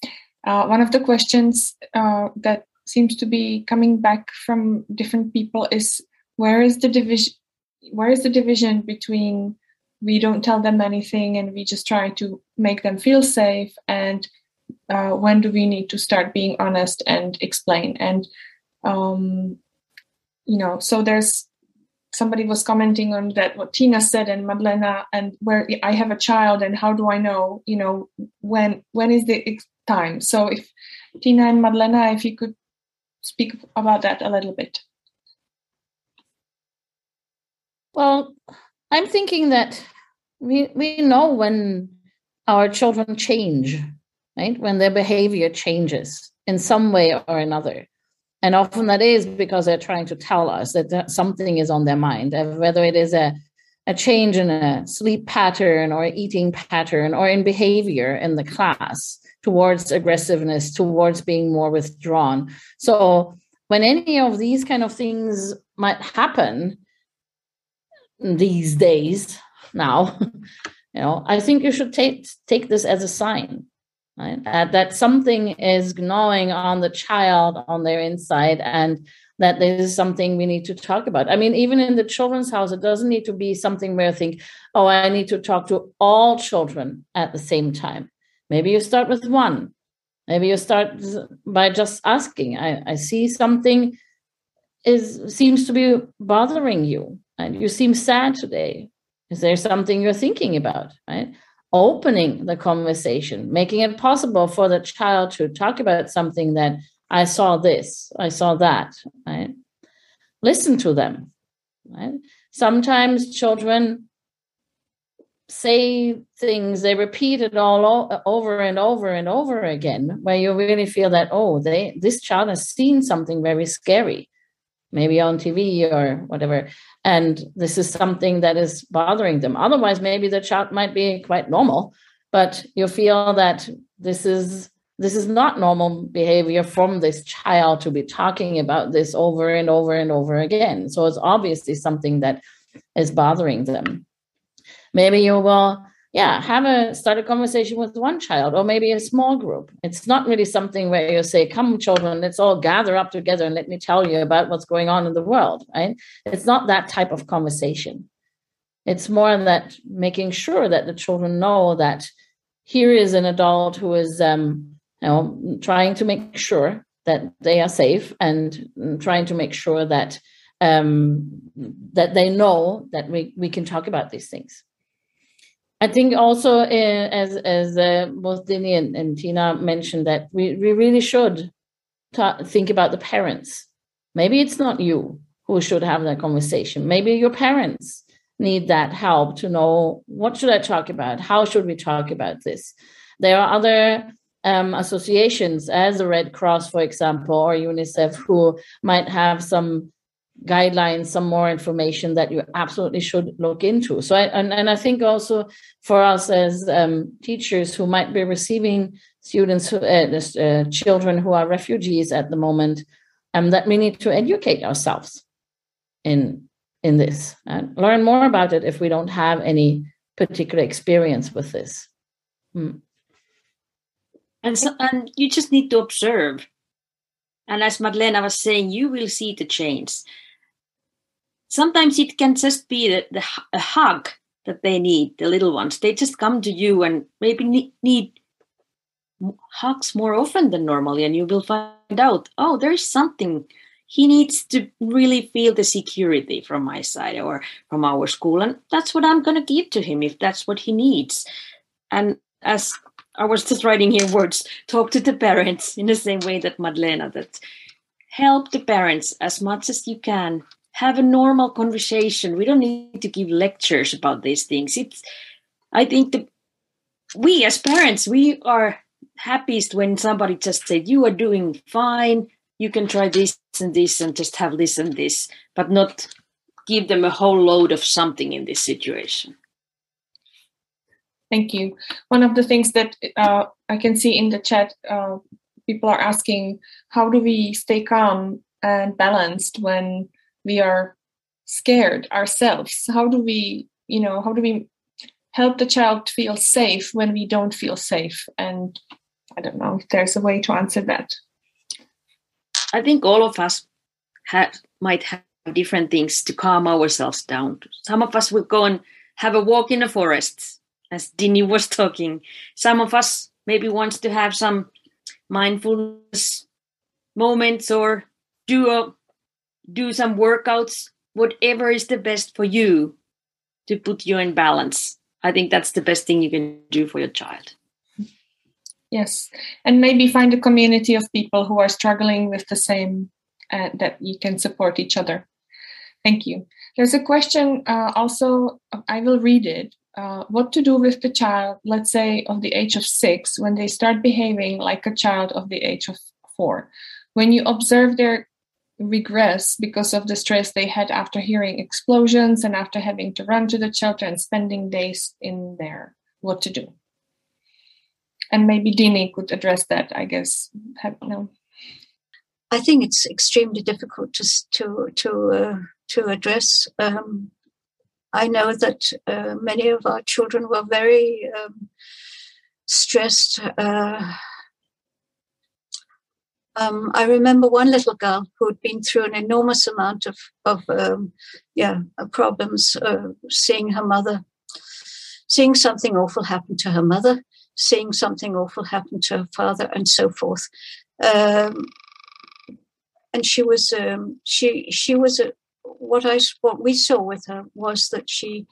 Uh, one of the questions uh, that seems to be coming back from different people is where is the division? Where is the division between we don't tell them anything and we just try to make them feel safe and uh, when do we need to start being honest and explain? And um, you know, so there's somebody was commenting on that what Tina said and Madlena and where I have a child and how do I know, you know, when when is the time? So if Tina and Madlena, if you could speak about that a little bit. Well, I'm thinking that we we know when our children change, right? When their behavior changes in some way or another. And often that is because they're trying to tell us that something is on their mind, uh, whether it is a, a change in a sleep pattern or eating pattern or in behavior in the class towards aggressiveness, towards being more withdrawn. So when any of these kind of things might happen these days now, *laughs* you know, I think you should take take this as a sign right? Uh, that something is gnawing on the child on their inside and that this is something we need to talk about. I mean, even in the children's house, it doesn't need to be something where I think, oh, I need to talk to all children at the same time. Maybe you start with one. Maybe you start by just asking. I, I see something is seems to be bothering you, and you seem sad today. Is there something you're thinking about? Right? opening the conversation, making it possible for the child to talk about something that I saw this, I saw that, right? Listen to them, right? Sometimes children say things, they repeat it all over and over and over again, where you really feel that, oh, they this child has seen something very scary, maybe on TV or whatever and this is something that is bothering them otherwise maybe the child might be quite normal but you feel that this is this is not normal behavior from this child to be talking about this over and over and over again. So it's obviously something that is bothering them. Maybe you will, yeah, have a start a conversation with one child or maybe a small group. It's not really something where you say, Come, children, let's all gather up together and let me tell you about what's going on in the world, right? It's not that type of conversation. It's more that making sure that the children know that here is an adult who is um, you know trying to make sure that they are safe and trying to make sure that um, that they know that we, we can talk about these things. I think also uh, as as uh, both Dini and, and, Tina mentioned that we, we really should ta- think about the parents. Maybe it's not you who should have that conversation. Maybe your parents need that help to know what should I talk about? How should we talk about this? There are other um, associations, as the Red Cross, for example, or UNICEF, who might have some guidelines, some more information that you absolutely should look into. So, I, and, and I think also for us as um, teachers who might be receiving students, who, uh, uh, children who are refugees at the moment, um, that we need to educate ourselves in in this and learn more about it if we don't have any particular experience with this. Hmm. And so, and you just need to observe. And as Madlena was saying, you will see the change sometimes it can just be the, the, a hug that they need, the little ones. They just come to you and maybe need, hugs more often than normally, and you will find out, oh, there's something. He needs to really feel the security from my side or from our school, and that's what I'm going to give to him if that's what he needs. And as I was just writing here words, talk to the parents in the same way that Madlena, that help the parents as much as you can have a normal conversation. We don't need to give lectures about these things. It's I think that we as parents, we are happiest when somebody just said, You are doing fine, you can try this and this and just have this and this, but not give them a whole load of something in this situation. Thank you. One of the things that uh, I can see in the chat, uh, people are asking, how do we stay calm and balanced when we are scared ourselves. How do we you know how do we help the child feel safe when we don't feel safe? And i don't know if there's a way to answer that. I think all of us have, might have different things to calm ourselves down some of us will go and have a walk in the forest as Dini was talking. Some of us maybe wants to have some mindfulness moments or do a do some workouts, whatever is the best for you to put you in balance. I think that's the best thing you can do for your child. Yes, and maybe find a community of people who are struggling with the same, uh, that you can support each other. Thank you. There's a question uh, also, I will read it. Uh, what to do with the child, let's say of the age of six, when they start behaving like a child of the age of four? When you observe their regress because of the stress they had after hearing explosions and after having to run to the shelter and spending days in there. What to do? And maybe Dini could address that. I guess. Have, no. I think it's extremely difficult to to to uh, to address. Um, I know that uh, many of our children were very um, stressed. Uh, um, I remember one little girl who had been through an enormous amount of, of um, yeah, uh, problems, uh, seeing her mother, seeing something awful happen to her mother, seeing something awful happen to her father, and so forth. Um, and she was, um, she she was a, what I what we saw with her was that she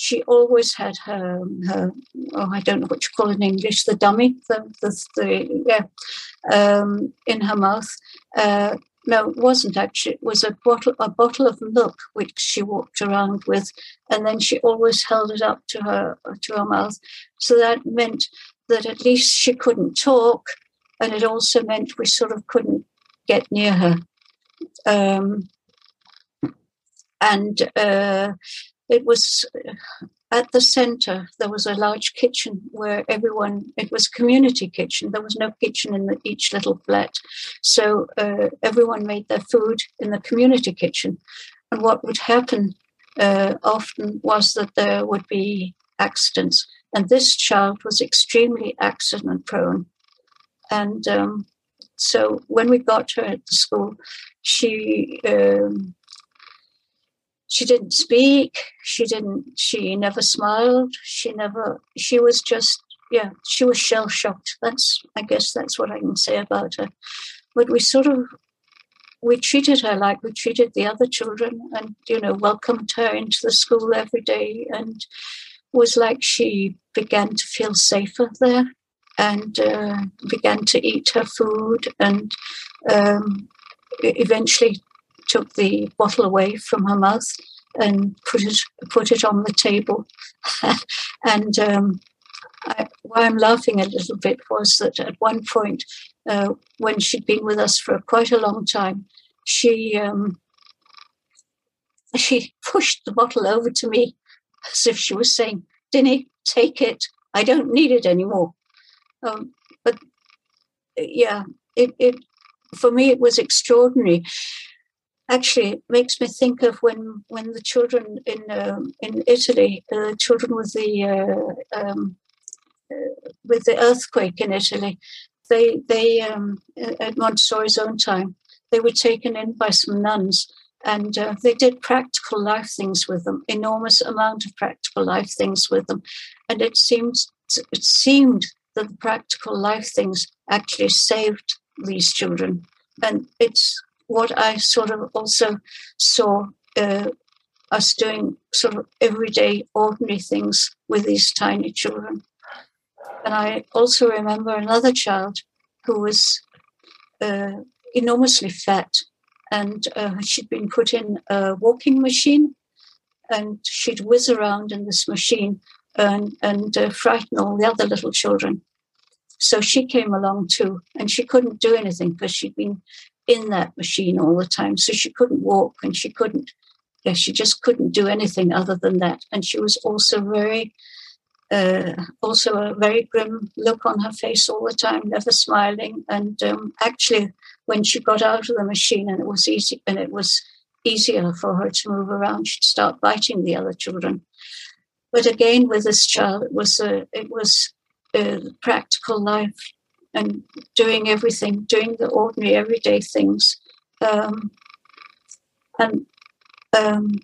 she always had her, her oh, I don't know what you call it in English, the dummy, the, the, the yeah, um, in her mouth. Uh, no, it wasn't actually. It was a bottle, a bottle of milk which she walked around with, and then she always held it up to her to her mouth. So that meant that at least she couldn't talk, and it also meant we sort of couldn't get near her. Um, and uh, it was at the center there was a large kitchen where everyone it was a community kitchen. There was no kitchen in the, each little flat. So uh, everyone made their food in the community kitchen. And what would happen uh, often was that there would be accidents. And this child was extremely accident prone. And um, so when we got her at the school she um, she didn't speak. She didn't she never smiled. She never she was just yeah she was shell shocked that's i guess that's what i can say about her. But we sort of we treated her like we treated the other children and you know welcomed her into the school every day and was like she began to feel safer there and uh, began to eat her food and um, eventually took the bottle away from her mouth and put it put it on the table. *laughs* and um, I, why I'm laughing a little bit was that at one point, uh, when she'd been with us for quite a long time, she um, she *laughs* pushed the bottle over to me as if she was saying, "Dini, take it. I don't need it anymore." Um, but yeah, it, it for me it was extraordinary actually it makes me think of when when the children in um, in Italy, the children with the uh, um, uh, with the earthquake in Italy, they they um, at Montessori's own time, they were taken in by some nuns. And uh, they did practical life things with them, enormous amount of practical life things with them, and it seems it seemed that the practical life things actually saved these children, and it's what I sort of also saw uh, us doing sort of everyday, ordinary things with these tiny children. And I also remember another child who was uh, enormously fat, and uh, she'd been put in a walking machine, and she'd whiz around in this machine and, and uh, frighten all the other little children. So she came along too, and she couldn't do anything because she'd been in that machine all the time. So she couldn't walk and she couldn't, yeah, she just couldn't do anything other than that. And she was also very, uh, also a very grim look on her face all the time, never smiling. And um, actually, when she got out of the machine and it was easy and it was easier for her to move around, she'd start biting the other children. But again, with this child, it was a, it was a practical life and doing everything, doing the ordinary everyday things. Um, and um,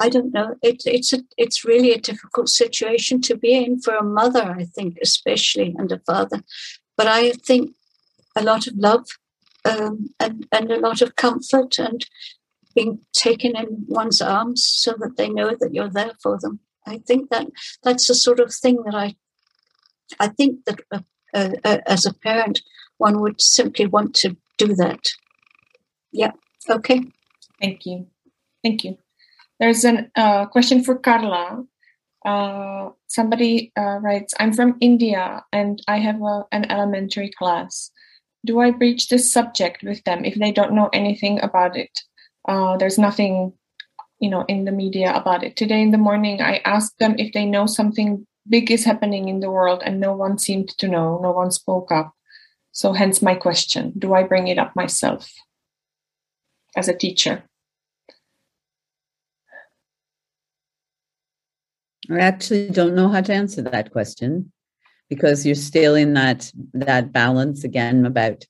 I don't know. It, it's a, it's really a difficult situation to be in for a mother, I think, especially, and a father. But I think a lot of love um, and and a lot of comfort and being taken in one's arms so that they know that you're there for them. I think that that's the sort of thing that I I think that a uh, as a parent, one would simply want to do that. Yeah. Okay. Thank you. Thank you. There's a uh, question for Carla. Uh, somebody uh, writes, I'm from India and I have a, an elementary class. Do I breach this subject with them if they don't know anything about it? Uh, there's nothing, you know, in the media about it. Today in the morning, I asked them if they know something big is happening in the world and no one seemed to know, no one spoke up. So, hence my question do I bring it up myself as a teacher? I actually don't know how to answer that question because you're still in that that balance again about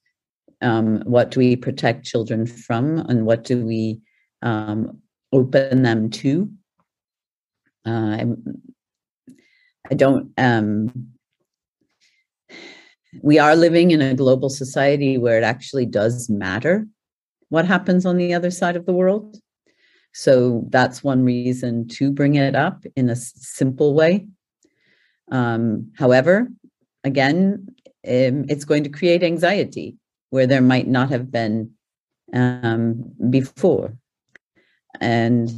um, what do we protect children from and what do we um, open them to. Uh, I don't. Um, we are living in a global society where it actually does matter what happens on the other side of the world. So that's one reason to bring it up in a simple way. Um, however, again, um, it's going to create anxiety where there might not have been um, before. And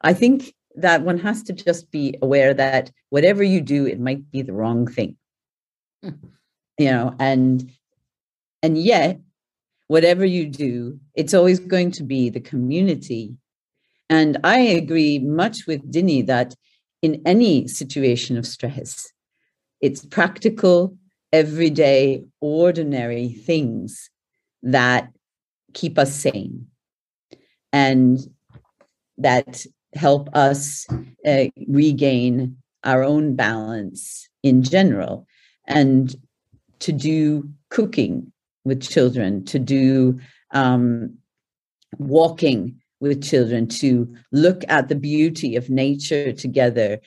I think that one has to just be aware that whatever you do, it might be the wrong thing. Mm-hmm. You know, and and yet, whatever you do, it's always going to be the community And I agree much with Dini that in any situation of stress, it's practical, everyday, ordinary things that keep us sane and that help us uh, regain our own balance in general and to do cooking with children to do um, walking with children to look at the beauty of nature together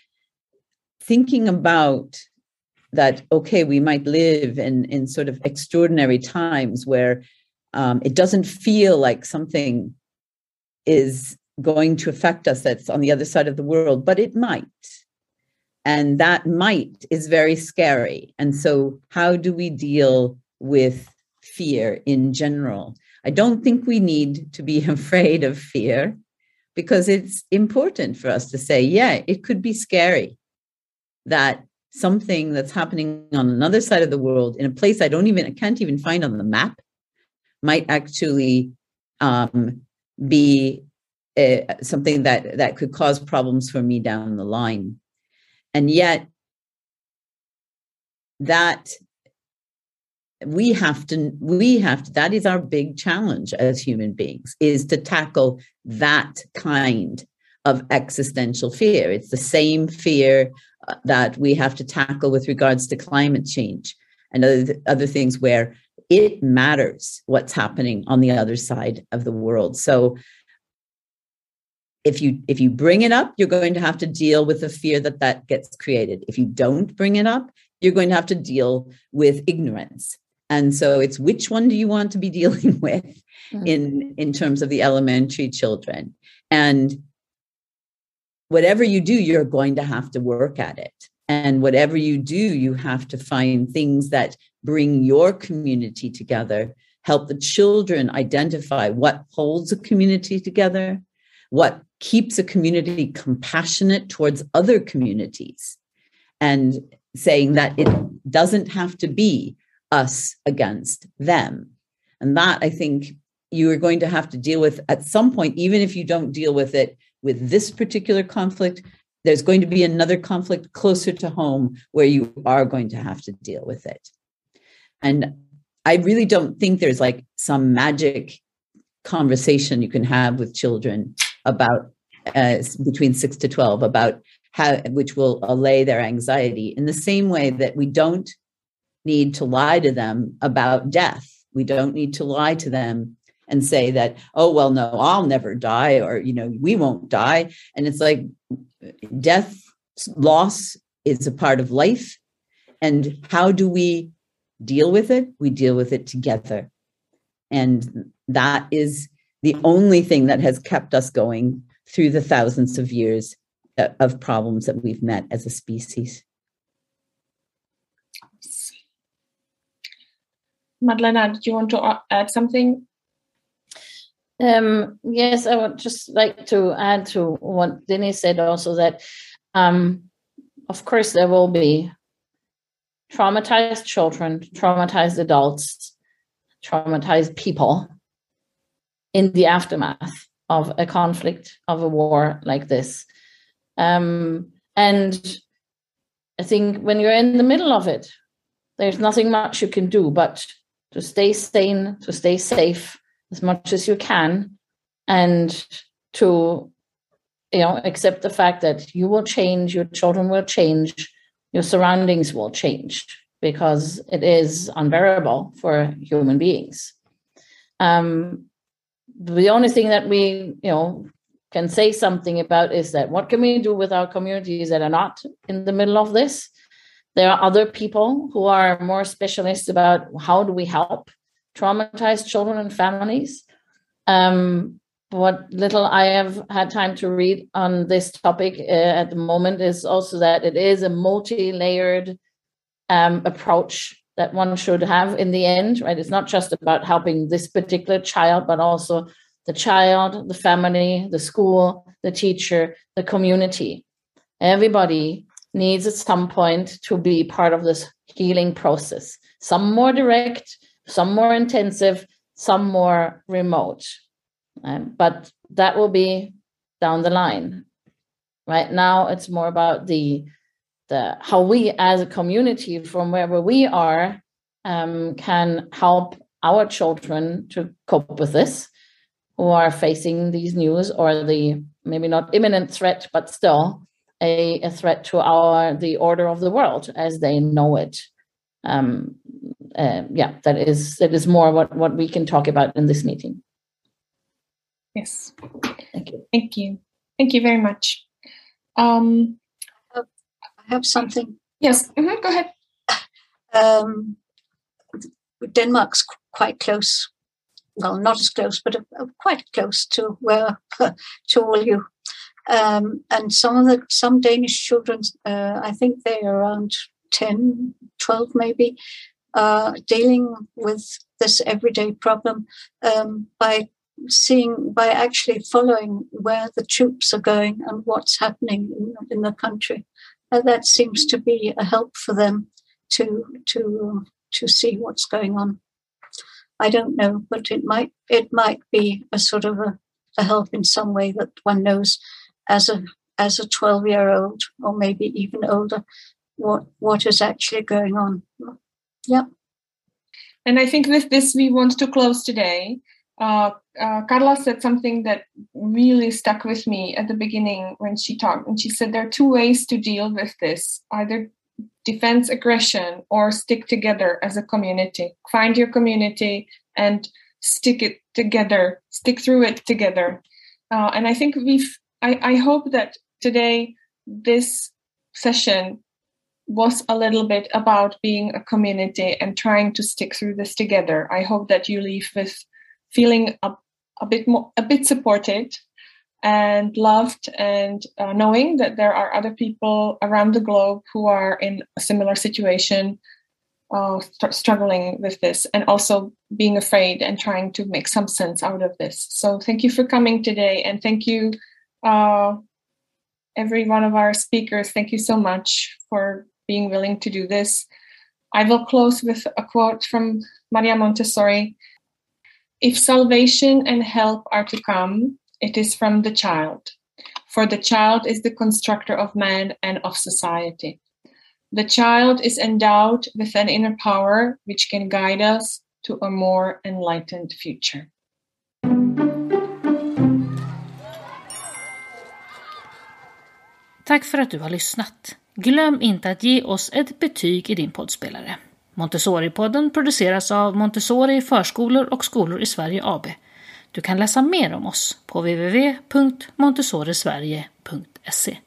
thinking about that okay we might live in in sort of extraordinary times where um, it doesn't feel like something is going to affect us that's on the other side of the world but it might. And that might is very scary. And so how do we deal with fear in general? I don't think we need to be *laughs* afraid of fear because it's important for us to say, yeah, it could be scary that something that's happening on another side of the world in a place I don't even, I can't even find on the map might actually um, be uh, something that that could cause problems for me down the line. And yet, that we have to we have to that is our big challenge as human beings is to tackle that kind of existential fear it's the same fear uh, that we have to tackle with regards to climate change and other, other things where it matters what's happening on the other side of the world so if you if you bring it up you're going to have to deal with the fear that that gets created. If you don't bring it up you're going to have to deal with ignorance. And so it's which one do you want to be *laughs* dealing with mm-hmm. in in terms of the elementary children? And whatever you do you're going to have to work at it. And whatever you do you have to find things that bring your community together help the children identify what holds a community together what keeps a community compassionate towards other communities and saying that it doesn't have to be us against them. And that I think you are going to have to deal with at some point, even if you don't deal with it with this particular conflict, there's going to be another conflict closer to home where you are going to have to deal with it. And I really don't think there's like some magic conversation you can have with children about uh, between six to 12 about how, which will allay their anxiety in the same way that we don't need to lie to them about death. We don't need to lie to them and say that, oh, well, no, I'll never die, or, you know, we won't die. And it's like death, loss is a part of life. And how do we deal with it? We deal with it together. And that is the only thing that has kept us going through the thousands of years of problems that we've met as a species. Madlena, do you want to add something? Um, yes, I would just like to add to what Denise said also that, um, of course, there will be traumatized children, traumatized adults, traumatized people in the aftermath of a conflict, of a war like this. Um, and I think when you're in the middle of it, there's nothing much you can do but to stay sane, to stay safe as much as you can, and to you know accept the fact that you will change, your children will change, your surroundings will change because it is unbearable for human beings. Um, the only thing that we you know can say something about is that what can we do with our communities that are not in the middle of this there are other people who are more specialists about how do we help traumatized children and families. Um, what little I have had time to read on this topic uh, at the moment is also that it is a multi-layered um, approach that one should have in the end, right? It's not just about helping this particular child, but also the child, the family, the school, the teacher, the community. Everybody needs at some point to be part of this healing process. Some more direct, some more intensive, some more remote. Um, but that will be down the line. Right now, it's more about the the how we as a community from wherever we are um, can help our children to cope with this who are facing these news or the maybe not imminent threat but still a, a threat to our the order of the world as they know it um, uh, yeah that is that is more what what we can talk about in this meeting Yes. thank you Thank you. Thank you very much. Um, have something. yes. mhm, go ahead. Um, Denmark's quite close. Well, not as close, but uh, quite close to where *laughs* to all you. Um, and some of the some Danish children, uh, I think they're around 10, 12 maybe, uh, dealing with this everyday problem um, by seeing by actually following where the troops are going and what's happening in, in the country. Uh, that seems to be a help for them to to to see what's going on. I don't know, but it might it might be a sort of a, a help in some way that one knows as a as a twelve year old or maybe even older what what is actually going on. Yep. And I think with this, we want to close today. Uh, uh, Carla said something that really stuck with me at the beginning when she talked. And she said there are two ways to deal with this either defense aggression or stick together as a community. Find your community and stick it together, stick through it together. Uh, and I think we've, I, I hope that today this session was a little bit about being a community and trying to stick through this together. I hope that you leave with feeling a, a bit more, a bit supported and loved and uh, knowing that there are other people around the globe who are in a similar situation uh, st- struggling with this and also being afraid and trying to make some sense out of this. So thank you for coming today and thank you uh, every one of our speakers. Thank you so much for being willing to do this. I will close with a quote from maria montessori if salvation and help are to come it is from the child. For the child is the constructor of man and of society. The child is endowed with an inner power which can guide us to a more enlightened future. Tack för att du har lyssnat. Glöm inte att ge oss ett betyg i din poddspelare. Montessori-podden produceras av Montessori förskolor och skolor i Sverige AB. Du kan läsa mer om oss på www.montessorisverige.se.